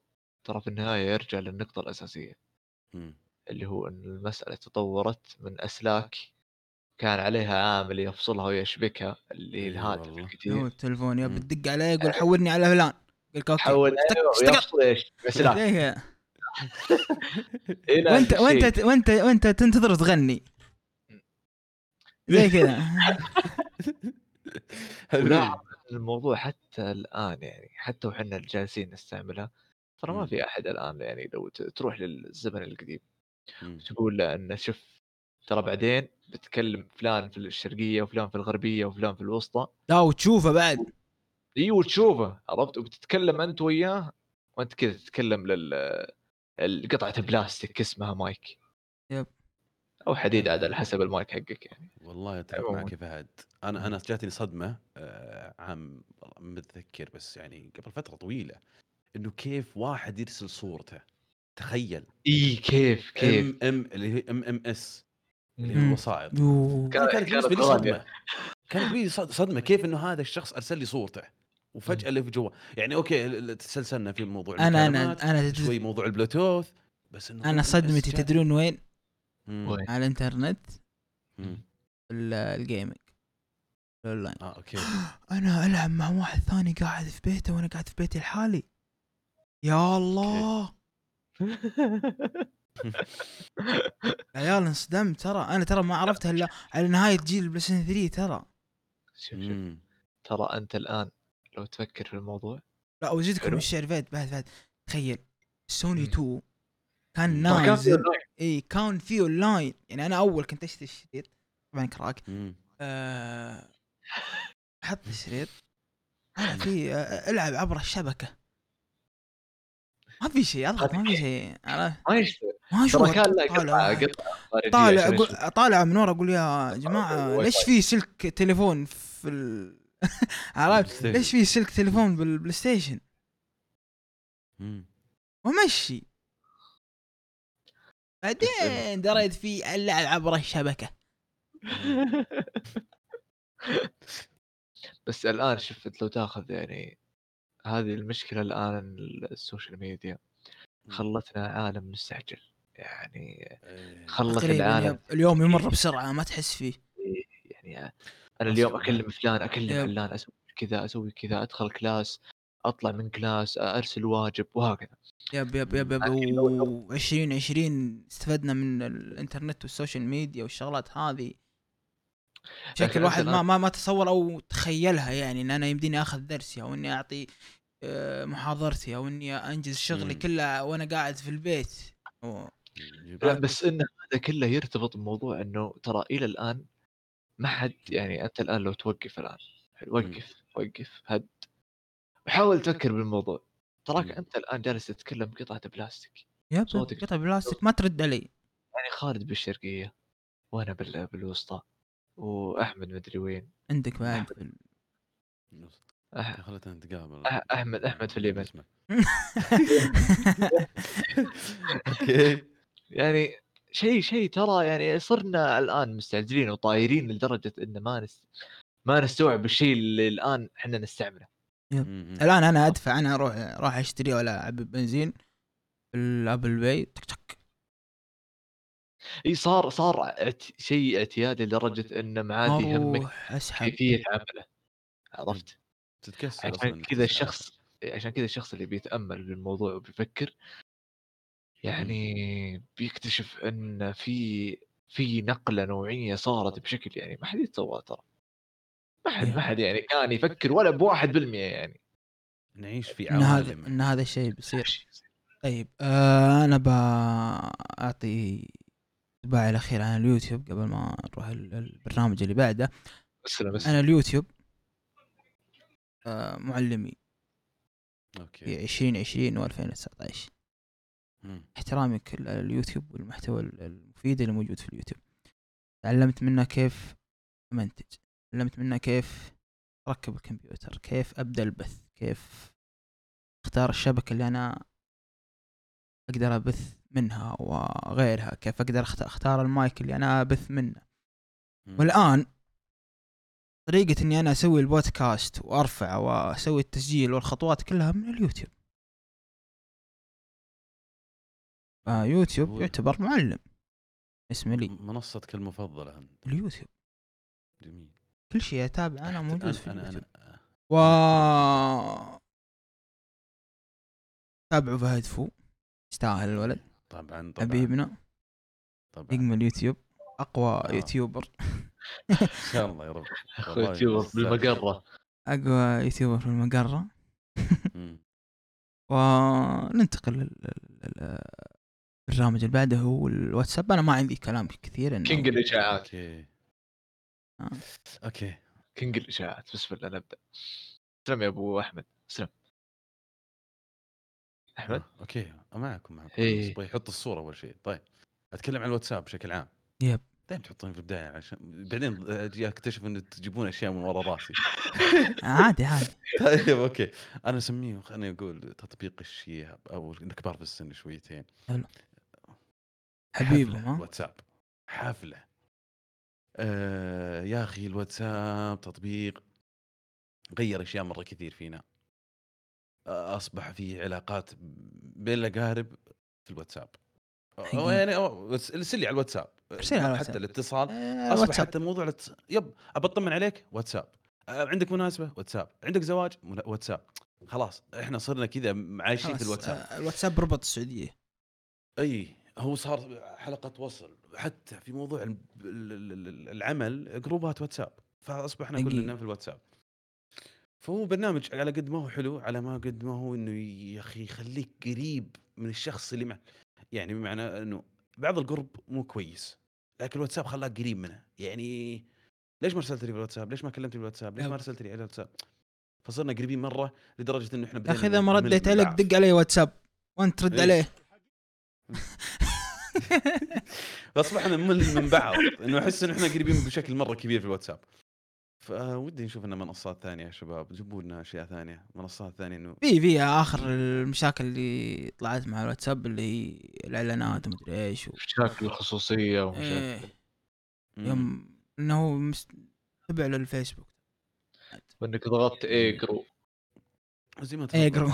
ترى في النهاية يرجع للنقطة الأساسية. مم. اللي هو إن المسألة تطورت من أسلاك كان عليها عامل يفصلها ويشبكها اللي هي إي الهاتف والله. هو الكثير التلفون مم. بتدق عليه يقول حولني على فلان يقول okay حول أيوه، اشتغل. يفصل إيش اسلاك وانت. وانت وانت وأنت تنتظر تغني زي كذا [LAUGHS] الموضوع حتى الآن يعني حتى وحنا جالسين نستعملها ترى ما مم. في أحد الآن يعني لو تروح للزمن القديم مم. تقول له إنه شوف ترى بعدين بتكلم فلان في الشرقية وفلان في الغربية وفلان في الوسطى. لا وتشوفه بعد. أيوه تشوفه عرفت؟ وبتتكلم أنت وياه وأنت كذا تتكلم لل القطعة بلاستيك اسمها مايك. يب. أو حديد عاد على حسب المايك حقك يعني. والله أتفق عموماً. معك يا فهد. أنا أنا جاتني صدمة آه، عام متذكر بس يعني قبل فترة طويلة. إنه كيف واحد يرسل صورته. تخيل. اي كيف كيف. MM اللي هي MMS اللي هي. الوسائط. كانت بالنسبة لي صدمة. كانت لي صد- صدمة كيف إنه هذا الشخص أرسل لي صورته. وفجأة اللي في جوا يعني okay تسلسلنا في موضوع أنا أنا أنا شوي موضوع البلوتوث بس إنه أنا صدمتي. تدرون وين؟ مم. وين؟ على الإنترنت. ال gaming. الأونلاين. آه okay. [GASPS] أنا ألعب مع واحد ثاني قاعد في بيته وأنا قاعد في بيتي الحالي. يا الله. عيال انصدمت ترى. أنا ترى ما عرفتها إلا على نهاية جيل ال PlayStation 3 ترى. شوف شوف. ترى أنت الآن لو تفكر في الموضوع. لا وزيدكم حلو. الشعر فهد بعد بعد. تخيل سوني مم. 2 كان نازل. إي كان في اونلاين يعني أنا أول كنت أشتري الشريط. طبعا crack. آه، أحط [LAUGHS] الشريط. أنا في آه، ألعب عبر الشبكة. ما في شيء اضغط ما في شيء. عرفت؟ ما يشتغل ما قطعة طالع طالع. طالع من ورا أقول يا جماعة واي ليش. في سلك تليفون في ال... [LAUGHS] عرفت؟ ليش في سلك تليفون بال PlayStation. ومشي. بعدين دريت في اللعب عبر الشبكة. [LAUGHS] بس الآن شفت لو تاخذ يعني هذه المشكلة الآن ال social media خلتنا عالم مستعجل يعني إيه. خلت العالم اليوم يمر بسرعة ما تحس فيه يعني أنا اليوم أصلاً. أكلم فلان أكلم yep. علان أسوي كذا أسوي كذا أدخل class أطلع من كلاس أرسل واجب وهكذا yep yep yep yep و 2020 استفدنا من الإنترنت وال social media والشغلات هذه بشكل واحد ما الآن- ما ما تصور أو تخيلها يعني إن أنا يمديني أخذ درسي أو إني أعطي محاضرتي أو إني أنجز شغلي مم. كله وأنا قاعد في البيت. أوه. لا بس إن هذا كله يرتبط بموضوع إنه ترى إلى الآن ما حد يعني انت الآن لو توقف الآن وقف وقف هد. وحاول تفكر بالموضوع. تراك. أنت الآن جالس تتكلم بقطعة بلاستيك. yep صوتك- قطع بلاستيك ما ترد علي. يعني خالد بالشرقية وأنا بال- بالوسطى وأحمد مدري وين. عندك بعد أح... خلتنا نتقابل. أح... احمد احمد في اليمن اسمه. [LAUGHS] okay. يعني شيء شيء ترى يعني صرنا الآن مستعجلين وطايرين لدرجة إن ما نس... ما نستوعب الشيء اللي الآن إحنا نستعمله. الآن أنا أدفع أنا أروح راح أشتري ولا اعبي بنزين ال Apple Pay. تك تك. إي صار صار اعت... شيء اعتيادي لدرجة انه ما عاد يهمك أسحب. كيفية عمله. عرفت؟ تتكسر عشان كذا. الشخص عشان كذا الشخص اللي بيتأمل بالموضوع وبيفكر يعني بيكتشف إن في في نقلة نوعية صارت بشكل يعني ما حد يتصور ترى. ما حد ما حد يعني كان يفكر ولا بواحد بالمية يعني. نعيش في إن هذا عوالم إن هذا الشيء بيصير. طيب آه أنا بعطي انطباعي الأخير عن اليوتيوب قبل ما نروح ال- البرنامج اللي بعده. بس أنا اليوتيوب آه معلمي. في أوكي 2020 و2019. مم. احترامي كل اليوتيوب والمحتوى ال- المفيد اللي موجود في اليوتيوب. تعلمت منه كيف أمنتج. تعلمت منه كيف أركب الكمبيوتر. كيف أبدأ البث. كيف أختار الشبكة اللي أنا أقدر أبث منها وغيرها. كيف أقدر أختار المايك اللي أنا أبث منه. والآن طريقة إني أنا أسوي البودكاست وأرفع وأسوي التسجيل والخطوات كلها من اليوتيوب. فيوتيوب هو- يعتبر معلم. اسمه لي. منصتك المفضلة انت اليوتيوب. جميل. كل شيء أتابع أنا موجود في اليوتيوب. أنا و تابعوا فهد فو. يستاهل الولد. طبعا طبعا. حبيبنا. طبعا. نجم اليوتيوب أقوى آه. يوتيوبر. [LAUGHS] ان شاء الله يا رب. أخوي والله يوتيوبر. بالمقره أقوى يوتيوبر في المقرة. مم. [LAUGHS] وننتقل لل- لل- لل- البرنامج اللي بعده هو الواتساب. أنا ما عندي كلام كثير إنه king الإشاعات. okay. آه. okay. king الإشاعات. بسم الله نبدأ. سلم يا أبو أحمد. سلم أحمد؟ آه، okay. معكم معكم. إيه. يحط الصورة أول شيء. طيب. أتكلم عن الواتساب بشكل عام. yep. دائما تحطون في البداية عشان بعدين أجي أكتشف ان تجيبون أشياء من ورا راسي. [LAUGHS] عادي عادي. [LAUGHS] طيب أوكي. أنا أسميه خليني أقول تطبيق الشياب أو الكبار في السن شويتين. حبيبه ها؟ واتساب. حفلة. آه يا أخي الواتساب تطبيق غير أشياء مرة كثير فينا. أصبح في علاقات بين الأقارب في الواتساب. حقيقي. يعني أو ارسل لي على الواتساب. ارسل على الواتساب. حتى الاتصال. آه، أصبح واتساب حتى موضوع يب أبى أطمن عليك. واتساب. آه، عندك مناسبة؟ واتساب. عندك زواج؟ منا- واتساب. خلاص إحنا صرنا كذا عايشين في خلاص، الواتساب. آه، الواتساب ربط السعودية. إي هو صار حلقة وصل. حتى في موضوع ال- ال- ال- العمل جروبات واتساب. فأصبحنا. كلنا في الواتساب. فهو برنامج على قد ما هو حلو على ما قد ما هو إنه يا أخي يخليك قريب من الشخص اللي معك. يعني بمعنى إنه بعض القرب مو كويس لكن الواتساب خلاك قريب منه يعني ليش ما ارسلت لي بالواتساب؟ ليش ما كلمتني بالواتساب؟ ليش ما. ارسلت لي على الواتساب؟ فصرنا قريبين مرة لدرجة إنه إحنا يا أخي إذا ما رديت عليك. دق علي واتساب وانت ترد إيه. عليه [LAUGHS] فاصبحنا نمل من بعض إنه أحس ان إحنا قريبين بشكل مرة كبير في الواتساب فودي نشوف لنا منصات ثانية يا شباب. جيبوا لنا أشياء ثانية. منصات ثانية إنه في في آخر المشاكل اللي طلعت مع الواتساب اللي هي الإعلانات ومدري إيش و... مشاكل الخصوصيه ومشاكل. إيه. يوم إنه مس- تبع للفيسبوك. وانك ضغطت اي جرو زي ما تفضل. قرو [LAUGHS]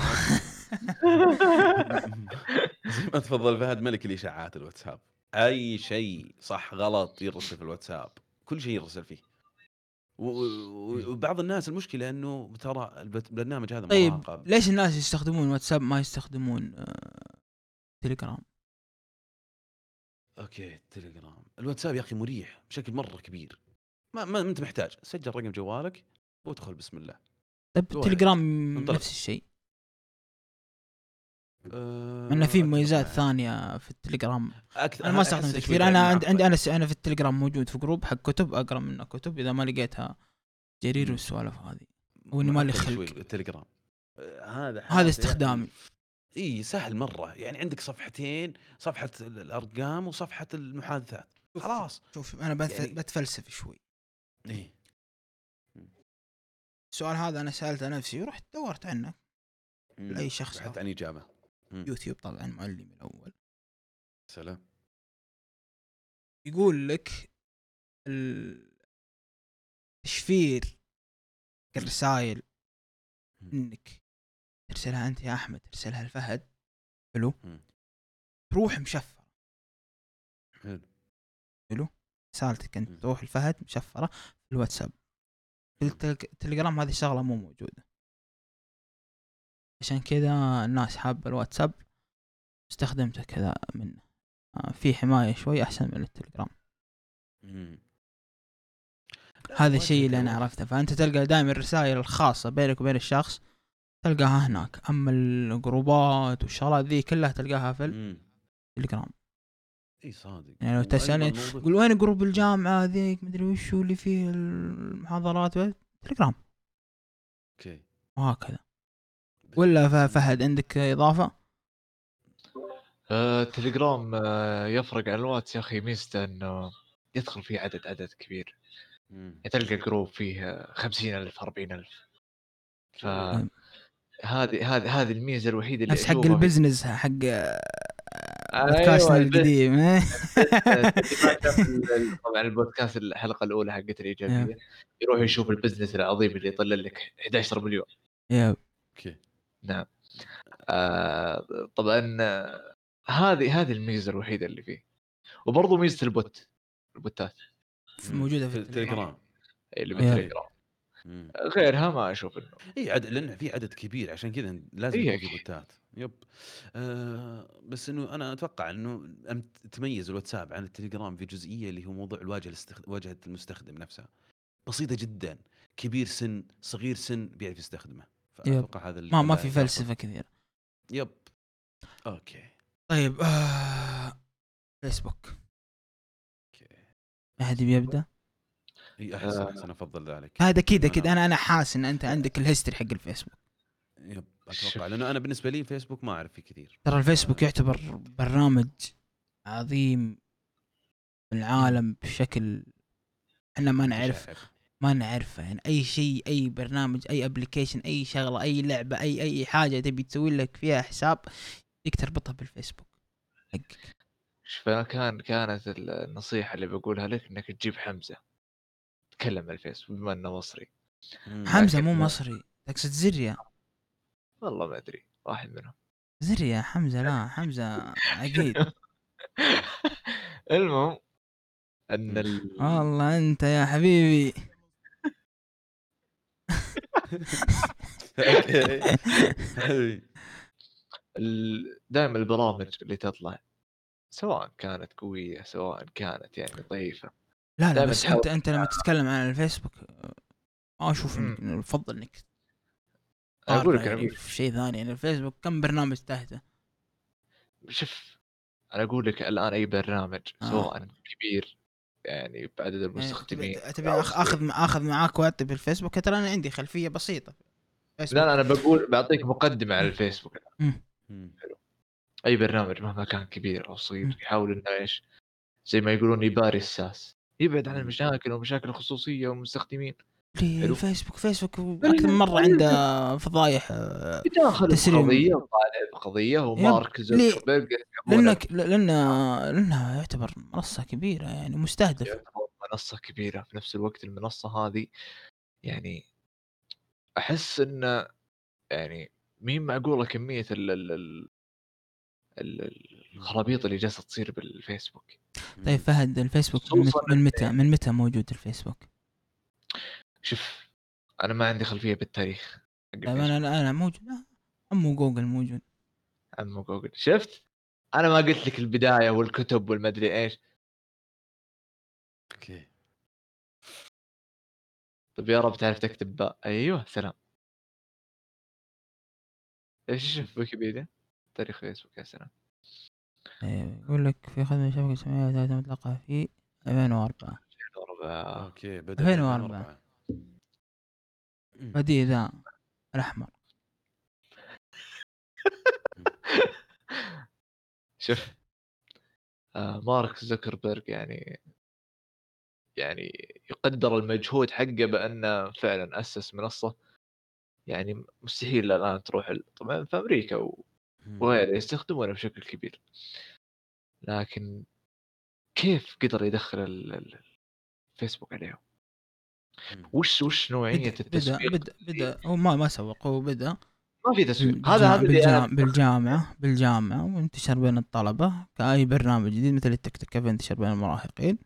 زي ما تفضل فهد ملك الإشاعات الواتساب. أي شيء صح غلط يرسل في الواتساب. كل شيء يرسل فيه. و- و- وبعض الناس المشكلة إنه ترى البت- البرنامج هذا طيب مراقب ليش الناس يستخدمون واتساب ما يستخدمون آه، تليجرام؟ okay تليجرام. الواتساب يا أخي مريح بشكل مرة كبير. ما ما أنت محتاج. سجل رقم جوالك وادخل بسم الله. طيب روح. التليجرام انطلق. نفس الشيء. إنه في مميزات ثانية في التليجرام. أكثر أنا ما استخدمته كثير. أنا عندي. عندي أنا أنا في التليجرام موجود في group حق كتب أقرأ منه كتب إذا ما لقيتها. جرير. والسوالف هذه. وإني ما لي خلق. التليجرام آه، هذا هذا استخدامي. إي سهل مرة. يعني عندك صفحتين صفحة ال- الأرقام وصفحة المحادثات. خلاص. شوف أنا بت- يعني- بتفلسف شوي. إي. السؤال هذا أنا سألته نفسي ورحت دورت عنه. لأي شخص بحثت عن إجابة. يوتيوب طبعا معلمي الأول. سلام. يقول لك ال- تشفير الرسائل إنك ترسلها أنت يا أحمد ترسلها لفهد. حلو. تروح مشفرة. حلو. رسالتك أنت. تروح لفهد مشفرة في الواتساب. التليجرام هذه الشغله مو موجودة. عشان كذا الناس حابه الواتساب استخدمته كذا منه آه، في حماية شوي أحسن من التليجرام. هذا الشيء اللي أنا عرفته. فأنت تلقى دائما الرسائل الخاصة بينك وبين الشخص تلقاها هناك. أما الجروبات والشغلات ذي كلها تلقاها في. التليجرام. إي صادق. يعني لو موضوع- قول وين group الجامعة ذيك مدري وشو اللي فيه المحاضرات تليجرام. أوكي. وهكذا. ولا فهد عندك إضافة؟ آه، تليجرام آه، يفرق عن الواتس يا أخي ميزته إنه يدخل فيه عدد عدد كبير. تلقى group فيه خمسين ألف أربعين ألف. ف طيب. هذه هذه هذه الميزة الوحيدة اللي نفس حق ال business حق بودكاستنا البث. القديم. إيه. اللي ما شاف ال- ال- طبعا البودكاست الحلقة الأولى حقت الإيجابية. يروح يشوف ال business العظيم اللي يطلع لك 11 مليون. yep okay. نعم. آه طبعا هذه هذه الميزة الوحيدة اللي فيه. وبرضه ميزة ال bot البوتات. موجودة في التليجرام. اللي. بالتليجرام. غيرها ما أشوف إنه. إي عدد لأن في عدد كبير عشان كذا لازم إيه يكون في. بوتات. yep. آه بس إنه أنا أتوقع إنه أم- تميز الواتساب عن التليجرام في جزئية اللي هو موضوع الواجهة الاستخد... واجهة المستخدم نفسها. بسيطة جدا. كبير سن صغير سن بيعرف يستخدمه. فأتوقع هذا ما ما في. فلسفة كثير yep. okay. طيب آه فيسبوك. okay. احد يبي يبدا؟ إي احسن آه. احسن افضل ذلك. هذا كذا كذا. أنا أنا حاسس إن أنت عندك ال history حق الفيسبوك. يب. أتوقع لأنه أنا بالنسبة لي فيسبوك ما أعرف فيه كثير. ترى الفيسبوك يعتبر برنامج عظيم في العالم بشكل إحنا ما نعرف. ما نعرفه يعني. أي شيء أي برنامج أي application أي شغلة أي لعبة أي أي حاجة تبي تسوي لك فيها حساب فيك تربطها بالفيسبوك. حقك. شوف أنا كان كانت ال- النصيحة اللي بقولها لك إنك تجيب حمزة. تكلم على الفيسبوك بما إنه مصري. حمزة مو مصري. تقصد زريا والله ما أدري. واحد منهم. زريا حمزة لا [LAUGHS] حمزة عقيد المهم إن ال... والله أنت يا حبيبي. [LAUGHS] أوكي. دائما البرامج اللي تطلع سواء كانت قوية سواء كانت يعني ضعيفة لا لا بس أنت أنت لما تتكلم عن الفيسبوك آه، ما أشوف مم. إنك يفضل انك أقول لك يعني في شيء ثاني يعني الفيسبوك كم برنامج تحته شوف أنا أقول لك الآن أي برنامج آه. سواء كبير يعني بعدد يعني المستخدمين تبي آخذ آخذ معاك وقت بالفيسبوك ترى أنا عندي خلفية بسيطة فيسبوك. لا لا أنا بقول بعطيك مقدمة على الفيسبوك. أي برنامج مهما كان كبير أو صغير. يحاول إنه إيش زي ما يقولون يباري الساس يبعد عن. المشاكل ومشاكل الخصوصيه والمستخدمين. الفيسبوك فيسبوك أكثر من مرة عنده فضايح آه، يداخل تسريب. بقضيه وطالع بقضية ومارك ليه؟ زوكربيرج لانك لأن لأنها يعتبر منصة كبيرة يعني مستهدف يعتبر منصة كبيرة في نفس الوقت المنصة هذه يعني أحس انه يعني مين معقوله كمية ال ال ال ال- الخرابيط اللي جالسة تصير بالفيسبوك طيب فهد الفيسبوك من متى من متى موجود الفيسبوك؟ شوف أنا ما عندي خلفية بالتاريخ طيب الفيسبوك. أنا أنا موجود. امو جوجل موجود. عمو جوجل. شفت؟ أنا ما قلت لك البداية والكتب والمدري إيش. أوكي. طيب يا رب تعرف تكتب باء أيوه سلام. إيش شوف ويكيبيديا. تاريخ فيسبوك يا سلام. إيه، يقول لك في خدمة شبكة سمعية ذات مطلقة في 2004 أربعة. okay بدأ 2004. بدي ذا الأحمر [LAUGHS] شوف آه مارك زوكربيرج يعني يعني يقدر المجهود حقه بأنه فعلا أسس منصة يعني مستحيل الآن تروح طبعا في أمريكا. وغيره يستخدمونه بشكل كبير لكن كيف قدر يدخل ال- ال- الفيسبوك عليهم؟ وش وش نوعية بدا بدا التسويق؟ بدا, بدأ هو ما ما سوق هو بدأ ما في تسويق. بالجا- هذا هذا اللي أنا بالجا- بالجامعة بالجامعة وانتشر بين الطلبة كأي برنامج جديد مثل التيك توك كيف انتشر بين المراهقين.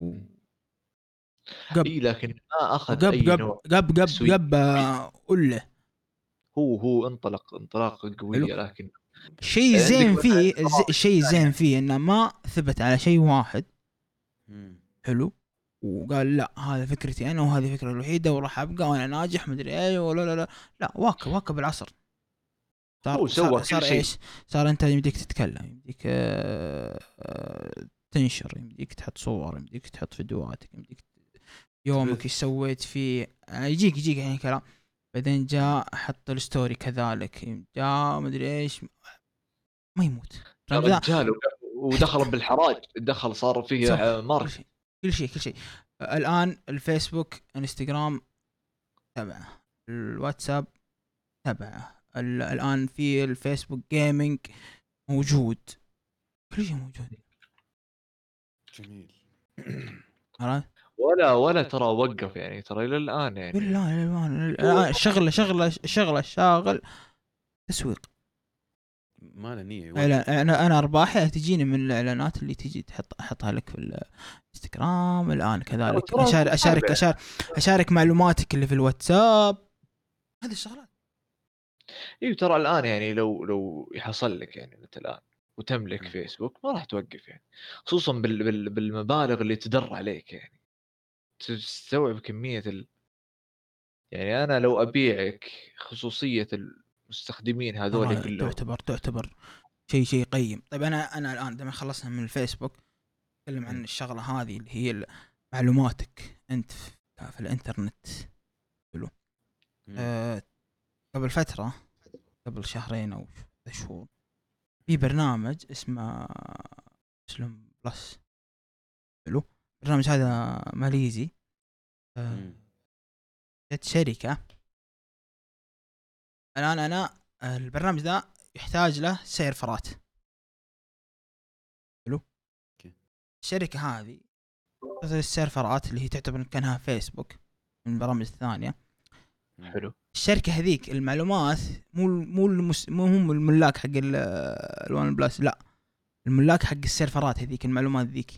و- قب إي لكن ما أخذ قب أي قب نوع قب قب تسويق. قب آه، قلة. هو هو انطلق انطلاقة قوية لكن شيء عندك زين مثلاً فيه ز- شيء زين فيه إنه ما ثبت على شيء واحد. حلو. وقال لا هذا فكرتي أنا وهذه الفكرة الوحيدة وراح أبقى وأنا ناجح مدري إيه ولا لا لا لا واكب واكب العصر صار هو سوى صار, صار. إيش؟ صار أنت يمديك تتكلم يمديك آه آه تنشر يمديك تحط صور يمديك تحط فيديوهاتك يمديك يومك. إيش سويت فيه آه، يجيك يجيك يعني كلام بعدين جاء حط ال story كذلك جاء مدري إيش ما يموت رجال ودخل بالحراج دخل صار فيه صح. كل شيء كل شيء. الآن الفيسبوك انستغرام تبعه الواتساب تبعه. ال- الآن في الفيسبوك gaming موجود. كل شيء موجود. جميل. عرفت؟ ولا ولا ترى وقف يعني ترى إلى الآن يعني. بالله الآن. الآن شغلة شغلة شغلة شاغل تسويق. ما له نية إعلان- أنا أنا ارباحي تجيني من الإعلانات اللي تجي تحط أحطها لك في الانستغرام الآن كذلك. ترى أشارك أشارك. أشارك, أشارك معلوماتك اللي في الواتساب. هذه الشغلات. أيوه ترى الآن يعني لو لو يحصل لك يعني انت الآن وتملك. فيسبوك ما راح توقف يعني. خصوصا بال بال بالمبالغ اللي تدر عليك يعني. تستوعب كمية ال... يعني أنا لو أبيعك خصوصية المستخدمين هذول كلهم. تعتبر تعتبر شيء شيء قيم. طيب أنا أنا الآن لما خلصنا من الفيسبوك أتكلم عن. الشغلة هذه اللي هي معلوماتك أنت في, الإنترنت. مم. آه قبل فترة قبل شهرين أو ثلاث شهور في برنامج اسمه مسلم plus حلو. البرنامج هذا ماليزي. آه، مم. الآن أنا البرنامج ذا يحتاج له سيرفرات حلو؟ okay. الشركة هذه السيرفرات اللي هي تعتبر كأنها فيسبوك من البرامج الثانية. حلو. الشركة هذيك المعلومات مو مو المس... مو هم الملاك حق ال- ال OnePlus لا. الملاك حق السيرفرات هذيك المعلومات ذيك.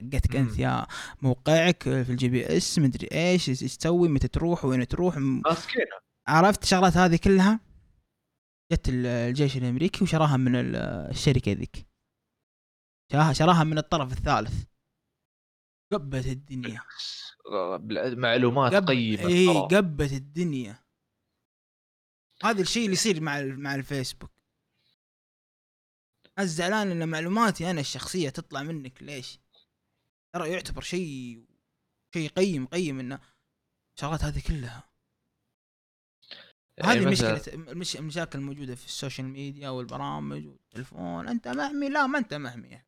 حقتك. انت يا موقعك في ال GPS مدري إيش إيش تسوي متى تروح وين تروح م- ماسكينها عرفت الشغلات هذه كلها؟ جت ال- الجيش الأمريكي وشراها من ال- الشركة ذيك. شراها شراها من الطرف الثالث. قبت الدنيا. معلومات قب... قيمه اي. قبت الدنيا. هذا الشيء اللي يصير مع مع الفيسبوك. الزعلان إن معلوماتي أنا الشخصية تطلع منك ليش؟ ترى يعتبر شيء شيء قيم قيم إنه الشغلات هذه كلها. هذه مشكلة. المش... المشاكل الموجودة في ال social media والبرامج والتلفون. أنت محمي لا ما أنت محمي يعني.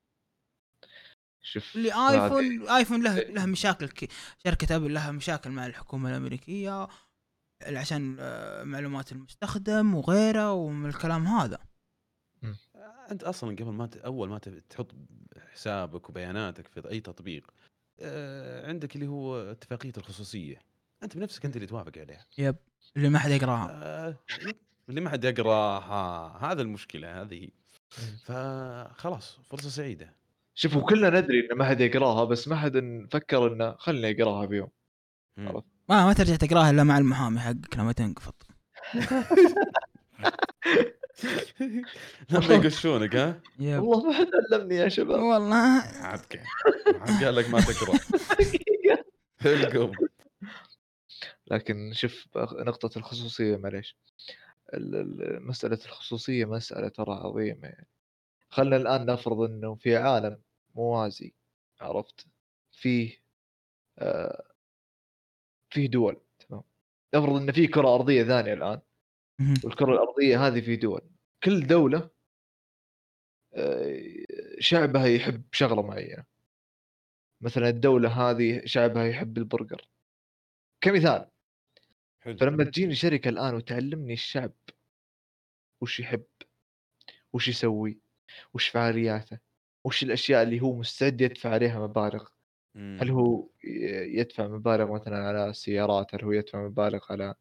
شوف اللي هذه- آيفون آيفون له له مشاكل ك... شركة أبل لها مشاكل مع الحكومة الأمريكية عشان آه، معلومات المستخدم وغيره ومن الكلام هذا. أنت أصلا قبل ما ت... أول ما ت- تحط حسابك وبياناتك في أي تطبيق آه، عندك اللي هو اتفاقية الخصوصية. أنت بنفسك أنت اللي توافق عليها. يب. اللي ما حد يقرأها. آه، اللي ما حد يقراها هذا المشكلة هذه. فخلاص فرصة سعيدة. شوفوا كلنا ندري إن ما حد يقرأها بس ما حد فكر إنه خلني اقراها بيوم. مم. عرفت. ما ما ترجع تقرأها إلا مع المحامي حقك لما تنقفض [LAUGHS] لما يقشونك ها؟ يب. والله ما حد علمني يا شباب. والله. عاد عاد قال لك ما تقرأ. [LAUGHS] القم. لكن شوف نقطة الخصوصية معليش. مسألة الخصوصية مسألة ترى عظيمة يعني. خلنا الآن نفرض أنه في عالم موازي عرفت؟ فيه آه فيه دول تمام؟ نفرض أن في كرة أرضية ثانية الآن. والكرة الأرضية هذه في دول. كل دولة آه، شعبها يحب شغلة معينة. مثلا الدولة هذه شعبها يحب البرجر. كمثال حلو فلما تجيني شركة الآن وتعلمني الشعب وش يحب وش يسوي وش فعالياته وش الأشياء اللي هو مستعد يدفع عليها مبالغ مم. هل هو يدفع مبالغ مثلا على السيارات هل هو يدفع مبالغ على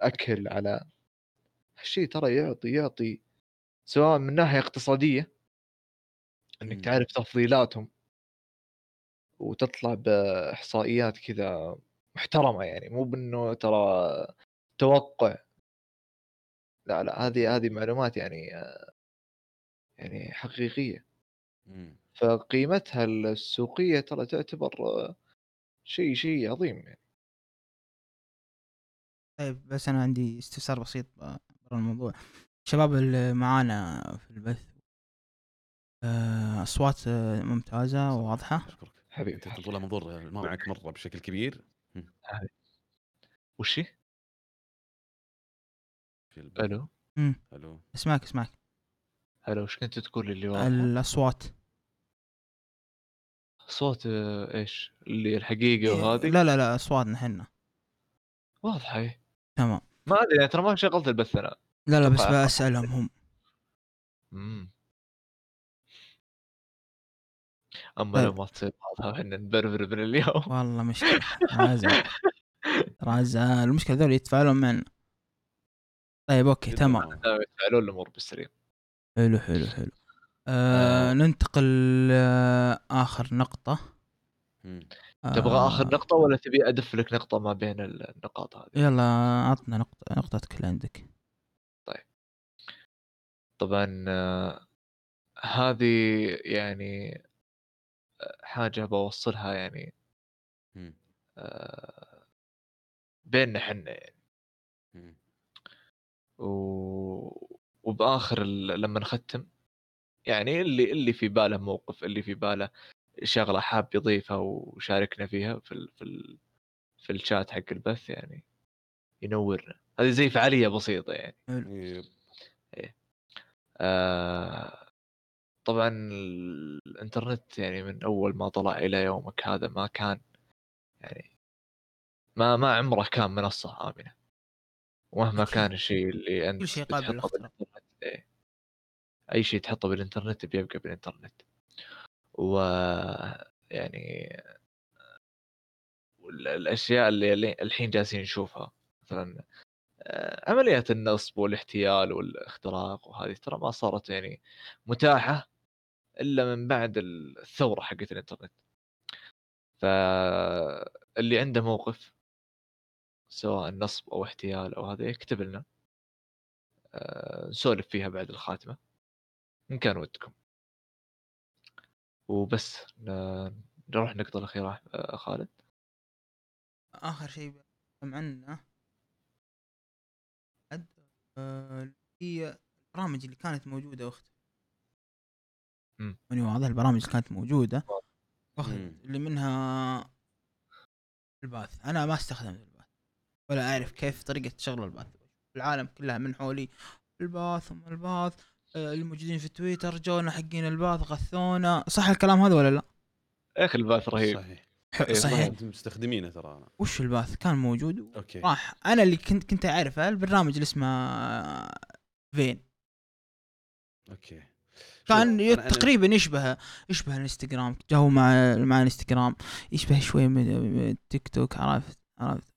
أكل على هالشيء ترى يعطي يعطي سواء من ناحية اقتصادية إنك. تعرف تفضيلاتهم وتطلع بإحصائيات كذا محترمة يعني مو بإنه ترى توقع. لا لا هذه هذه معلومات يعني يعني حقيقية. فقيمتها السوقية ترى تعتبر شيء شيء عظيم يعني. طيب بس أنا عندي استفسار بسيط برا الموضوع. الشباب اللي معانا في البث آه، أصوات ممتازة وواضحة. أشكرك. حبيبي أنت تطول منظور معك مرة بشكل كبير. وش هي؟ في البث. ألو امم ألو اسمعك اسمعك ألو وش كنت تقول اللي واضحه؟ الاصوات صوت آه، إيش؟ اللي الحقيقي وهذه؟ لا لا لا اصواتنا إحنا واضحة إيه. تمام. ما أدري ترى ما شغلت البث أنا لا لا بس أتوقع- بسالهم هم. امم أما طيب. لو ما تصير بعضها [LAUGHS] إحنا نبربر من اليوم. والله مشكلة [LAUGHS] رازل رازل المشكلة ذول يتفاعلون معنا. طيب أوكي تمام. يتفاعلون الأمور بالسريع حلو حلو حلو. آه ننتقل آه اخر نقطة. مم. آه. تبغى آخر نقطة ولا تبي أدف لك نقطة ما بين النقاط هذه؟ يلا عطنا نقطة نقطتك اللي عندك. طبعا آه، هذه يعني آه، حاجة بوصلها يعني مم. آه، بيننا حنا يعني مم. و... وبآخر ال... لما نختم يعني اللي اللي في باله موقف اللي في باله شغلة حاب يضيفها وشاركنا فيها في ال... في ال... في الشات حق البث يعني ينورنا هذه زي فعالية بسيطة يعني يب. آه طبعا الإنترنت يعني من أول ما طلع إلى يومك هذا ما كان يعني ما ما عمره كان منصة آمنة ومهما أكيد. كان الشيء اللي أنت كل شيء قابل. بالإنترنت، إيه. أي شيء تحطه بالإنترنت بيبقى بالإنترنت و يعني الأشياء اللي الحين جالسين نشوفها مثلا عمليات النصب والاحتيال والاختراق وهذه ترى ما صارت يعني متاحة إلا من بعد الثورة حقت الإنترنت. فاللي عنده موقف سواء نصب أو احتيال أو هذا يكتب لنا آه، نسولف فيها بعد الخاتمة إن كان ودكم. وبس نروح النقطه الأخيرة آه، خالد. آخر شيء عنه هي البرامج اللي كانت موجودة واختفت مم. يعني واضح البرامج اللي كانت موجودة. مم. اللي منها ال Path. أنا ما استخدمت ال Path. ولا أعرف كيف طريقة شغل ال Path. العالم كلها من حولي ال Path وما ال Path. آه، الموجودين في تويتر جونا حقين ال Path غثونا. صح الكلام هذا ولا لا؟ يا أخي ال Path رهيب. صحيح. ح- إيه، صحيح. انت مستخدمينه ترى أنا. وش ال Path؟ كان موجود. okay. راح. أنا اللي كنت كنت أعرفه البرنامج اللي اسمه Vine. okay. كان شوف، ي- أنا- أنا- تقريبا يشبه يشبه الإنستغرام. جو مع مع الإنستغرام. يشبه شوي من من التيك توك عرفت عرفت.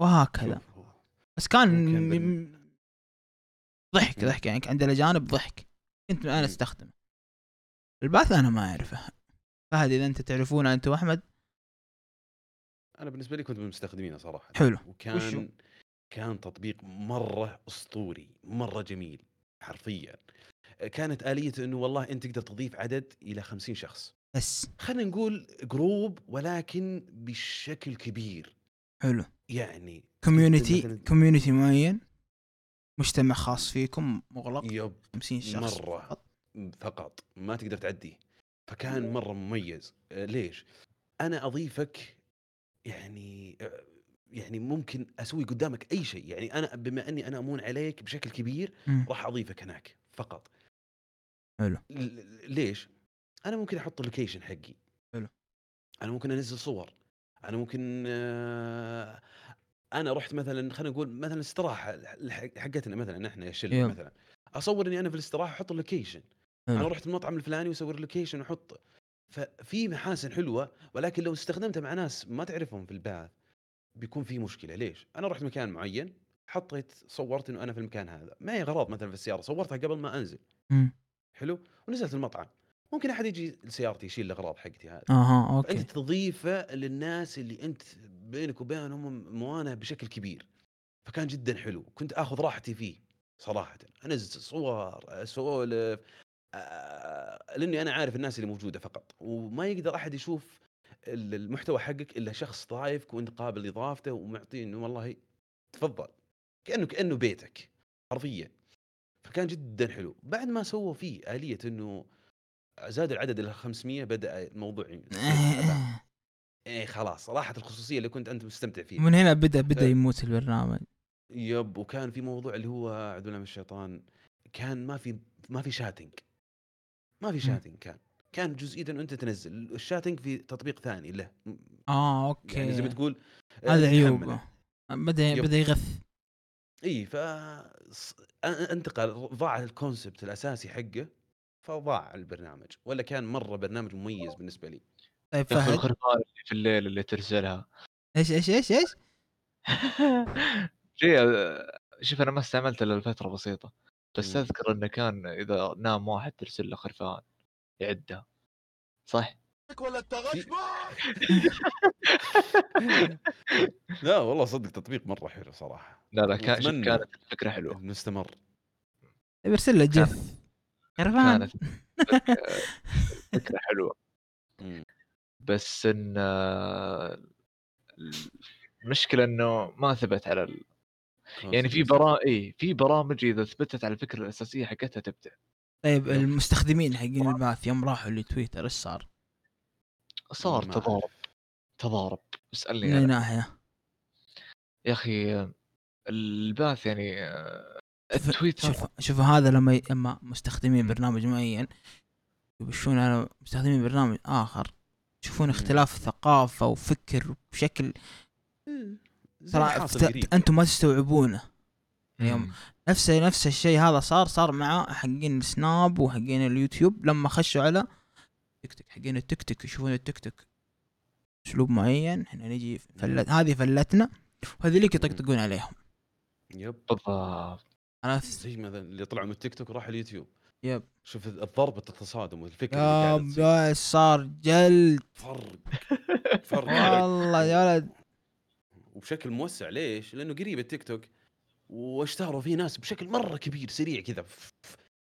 وهكذا. شوف، هو- بس كان ممكن بال- م- ضحك مم. ضحك. يعني عند الاجانب ضحك. كنت أنا. أستخدمه. ال Path أنا ما أعرفه. فهد إذا أنت تعرفونه انت واحمد أنا بالنسبة لي كنت من مستخدمينه صراحة. حلو. وشو؟ وكان كان تطبيق مرة أسطوري مرة جميل حرفيا. كانت آلية إنه والله أنت تقدر تضيف عدد إلى 50 شخص. بس. خلينا نقول group ولكن بشكل كبير. حلو. يعني كوميونتي كوميونتي معين مجتمع خاص فيكم مغلق yep. 50 شخص مرة. فقط. ما تقدر تعديه. فكان مرة مميز. ليش؟ أنا أضيفك يعني آه، يعني ممكن أسوي قدامك أي شيء يعني أنا بما أني أنا أمون عليك بشكل كبير. راح أضيفك هناك فقط حلو. ليش أنا ممكن أحط ال location حقي حلو. أنا ممكن أنزل صور أنا ممكن آه، أنا رحت مثلا خلينا نقول مثلا استراحة حقتنا مثلا إحنا يلا. مثلا أصور إني أنا في الاستراحة أحط ال location. أنا رحت المطعم الفلاني وأسوي ال location وأحطه ففي محاسن حلوة ولكن لو استخدمتها مع ناس ما تعرفهم في ال Path بيكون في مشكلة. ليش؟ أنا رحت مكان معين حطيت صورت إنه أنا في المكان هذا. معي اغراض مثلا في السيارة صورتها قبل ما أنزل. مم. حلو؟ ونزلت المطعم. ممكن أحد يجي لسيارتي يشيل الأغراض حقتي هذه. أها okay. فانت تضيفه للناس اللي أنت بينك وبينهم موانه بشكل كبير. فكان جدا حلو. كنت آخذ راحتي فيه صراحة. أنزل صور أسولف لأني أنا عارف الناس اللي موجودة فقط وما يقدر أحد يشوف ال- المحتوى حقك إلا شخص ضايفك وأنت قابل اضافته ومعطيه إنه والله تفضل كانه كأنه بيتك حرفيا. فكان جدا حلو. بعد ما سووا فيه آلية إنه زاد العدد إلى 500 بدأ الموضوع. [LAUGHS] إيه خلاص راحت الخصوصية اللي كنت أنت مستمتع فيها. من هنا بدا بدأ ف- يموت البرنامج. yep وكان في موضوع اللي هو اعوذ بالله من الشيطان كان ما في ما في chatting ما في chatting كان. كان جزئية إنه أنت تنزل. ال chatting في تطبيق ثاني له. آه okay يعني زي ما تقول آه، هذا. عيوبه. بدا. بدأ يغث. إي ف انتقل. ضاع ال concept الأساسي حقه فضاع البرنامج. ولا كان مرة برنامج مميز بالنسبة لي. طيب فهد؟ الخرفان اللي في الليل اللي ترسلها. إيش إيش إيش إيش؟ [LAUGHS] شيء شوف أنا ما استعملت الا لفترة بسيطة. بس مم. أذكر إنه كان إذا نام واحد ترسل له خرفان يعدها صح؟ لا والله صدق تطبيق مرة حلو صراحة لا لا كان. كانت الفكرة حلوة نستمر طيب ارسل له جيف كانت فكرة حلوة [LAUGHS] مم. بس إن المشكلة إنه ما ثبت على ال... يعني في برا اي في برامج إذا ثبتت على الفكرة الأساسية حقتها تبدع طيب المستخدمين حقين الباث يوم راحوا لتويتر إيش صار؟ صار تضارب. تضارب اسألني من أي أنا. ناحية؟ يا أخي الباث يعني شوف- التويتر شوف شوف هذا لما لما مستخدمين برنامج معين يبشون على مستخدمين برنامج آخر يشوفون. اختلاف ثقافة وفكر بشكل ترى. أنتم ما تستوعبونه. يوم. نفس نفس الشيء هذا صار صار مع حقين السناب وحقين اليوتيوب. لما خشوا على تيك توك حقين التيك توك يشوفون التيك توك اسلوب معين إحنا نجي فلت هذه فلتنا وهذيك يطقطقون عليهم. يب. بالضبط. عرفت زي مثلا اللي طلعوا من التيك توك وراحوا اليوتيوب. يب. شوف الضربة التصادم والفكرة اللي يا قاعدة تصير. يا صار جلد. فرق. فرق. والله يا ولد. وبشكل موسع ليش؟ لأنه قريب التيك توك. واشتهروا فيه ناس بشكل مرة كبير سريع كذا.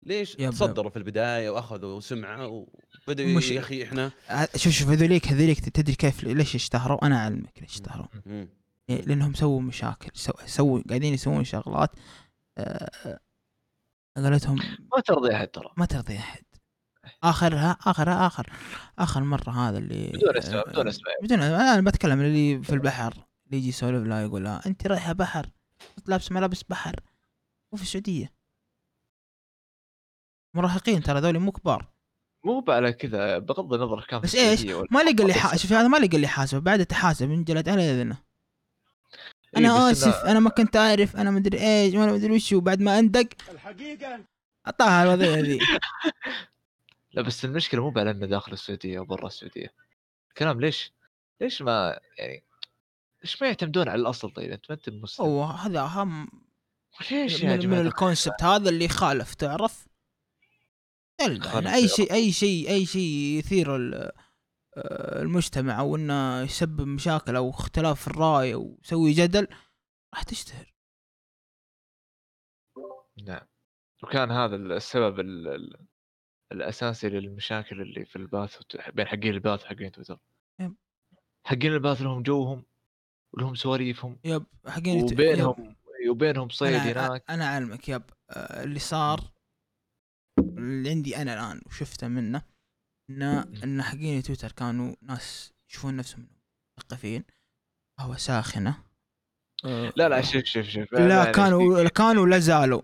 ليش؟ يب. تصدروا في البداية وأخذوا سمعة وبدأوا مش- يا أخي إحنا. ع- شوف شوف هذوليك هذوليك تدري كيف ليش اشتهروا؟ أنا أعلمك ليش اشتهروا. إيه، لأنهم سووا مشاكل سووا سو قاعدين يسوون شغلات آه، قالتهم ما ترضي أحد ترى. ما ترضي أحد. آخرها آخرها آخر آخر مرة هذا اللي بدون إسماء بدون إسماء. بدون أنا بتكلم اللي في البحر. يجي يسولف لا يقول لا انت رايحة بحر لابس ملابس بحر وفي السعودية. مراهقين ترى ذولي مو كبار. مو على كذا بغض النظر كان في بس ولا- ما لقى اللي حاسب شوف هذا ما لقى اللي حاسب بعد تحاسب انجلد على اذنه إيه، أنا إنه- آسف أنا ما كنت أعرف أنا مدري إيش وأنا مدري وش وبعد ما أندق. الحقيقة أعطاها الوضعيه ذي. [LAUGHS] لا بس المشكلة مو على إنه داخل السعودية أو برا السعودية. الكلام ليش؟ ليش ما يعني ليش ما يعتمدون على الأصل طيب؟ انت ما انت هو هذا اهم ليش يا من, الكونسبت هذا اللي يخالف تعرف؟ خالف يعني اي. شيء أي شيء أي شيء يثير آه، المجتمع أو إنه يسبب مشاكل أو اختلاف في الرأي أو يسوي جدل راح تشتهر. نعم. وكان هذا السبب ال... ال... الأساسي للمشاكل اللي في الباث بين حقين الباث وحقين تويتر. حقين الباث لهم جوهم ولهم سواليفهم يب حقين يت- يب. وبينهم وبينهم صيد هناك. أنا أعلمك يب. اللي صار اللي عندي أنا الآن وشفته منه انه إن حقين تويتر كانوا ناس يشوفون نفسهم مثقفين قهوه ساخنة. لا لا شوف شوف شوف. لا معليش، كانوا كانوا لا زالوا.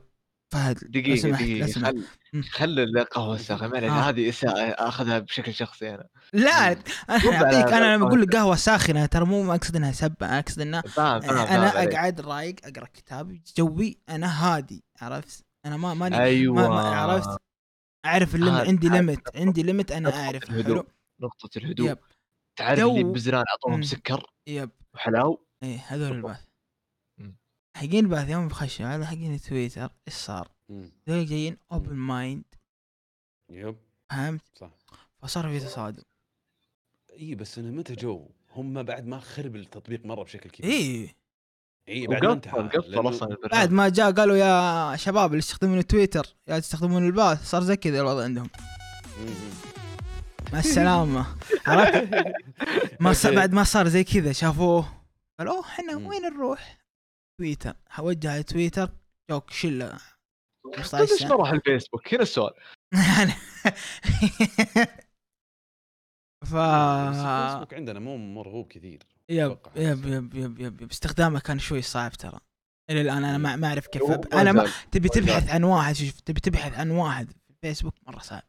فهد لو دقيقة سمحت، لو دقيقة. خل مم. خل القهوة الساخنة معليش آه. هذه إساءة آخذها بشكل شخصي أنا لا مم. أنا مو أعطيك على- أنا لما أقول لك قهوة ساخنة ترى مو ما أقصد إنها سبه أنا أقصد إنه فاهم فاهم أنا فاهم عليك. أقعد رايق أقرأ كتاب جوي أنا هادي عرفت أنا ما ماني أيوة ما عرفت أعرف الليمت هذا- عندي ليمت عندي ليمت أنا نقطة أعرف الهدوء. حلو نقطة الهدوء يب تعرف جو- اللي بزران أعطوهم مم. سكر يب وحلاو إيه هذول. الباث. حقين الباث يوم بخشوا هذا حقين تويتر إيش صار؟ ذول جايين اوبن مايند يب. فهمت؟ صح. فصار في تصادم. إي بس أنا متى جو؟ هم بعد ما خرب التطبيق مرة بشكل كبير. إيه إي بعد ما انتهى قفل لأنه- بعد ما جاء قالوا يا شباب اللي يستخدمون تويتر يا تستخدمون الباث صار زي كذا الوضع عندهم. مع السلامة. عرفت؟ [LAUGHS] ما صار. بعد ما صار زي كذا شافوه قالوا أوه إحنا. وين نروح؟ تويتر. وجه على تويتر جوك شلة 15 ليش ما راح الفيسبوك هنا السؤال [LAUGHS] ف بس الفيسبوك عندنا مو مرغوب كثير يب. يب يب يب يب يب استخدامه كان شوي صعب ترى إلى الآن أنا ما ما أعرف كيف أنا ما. تبي. تبحث عن واحد شوف تبي تبحث عن واحد في الفيسبوك مرة صعب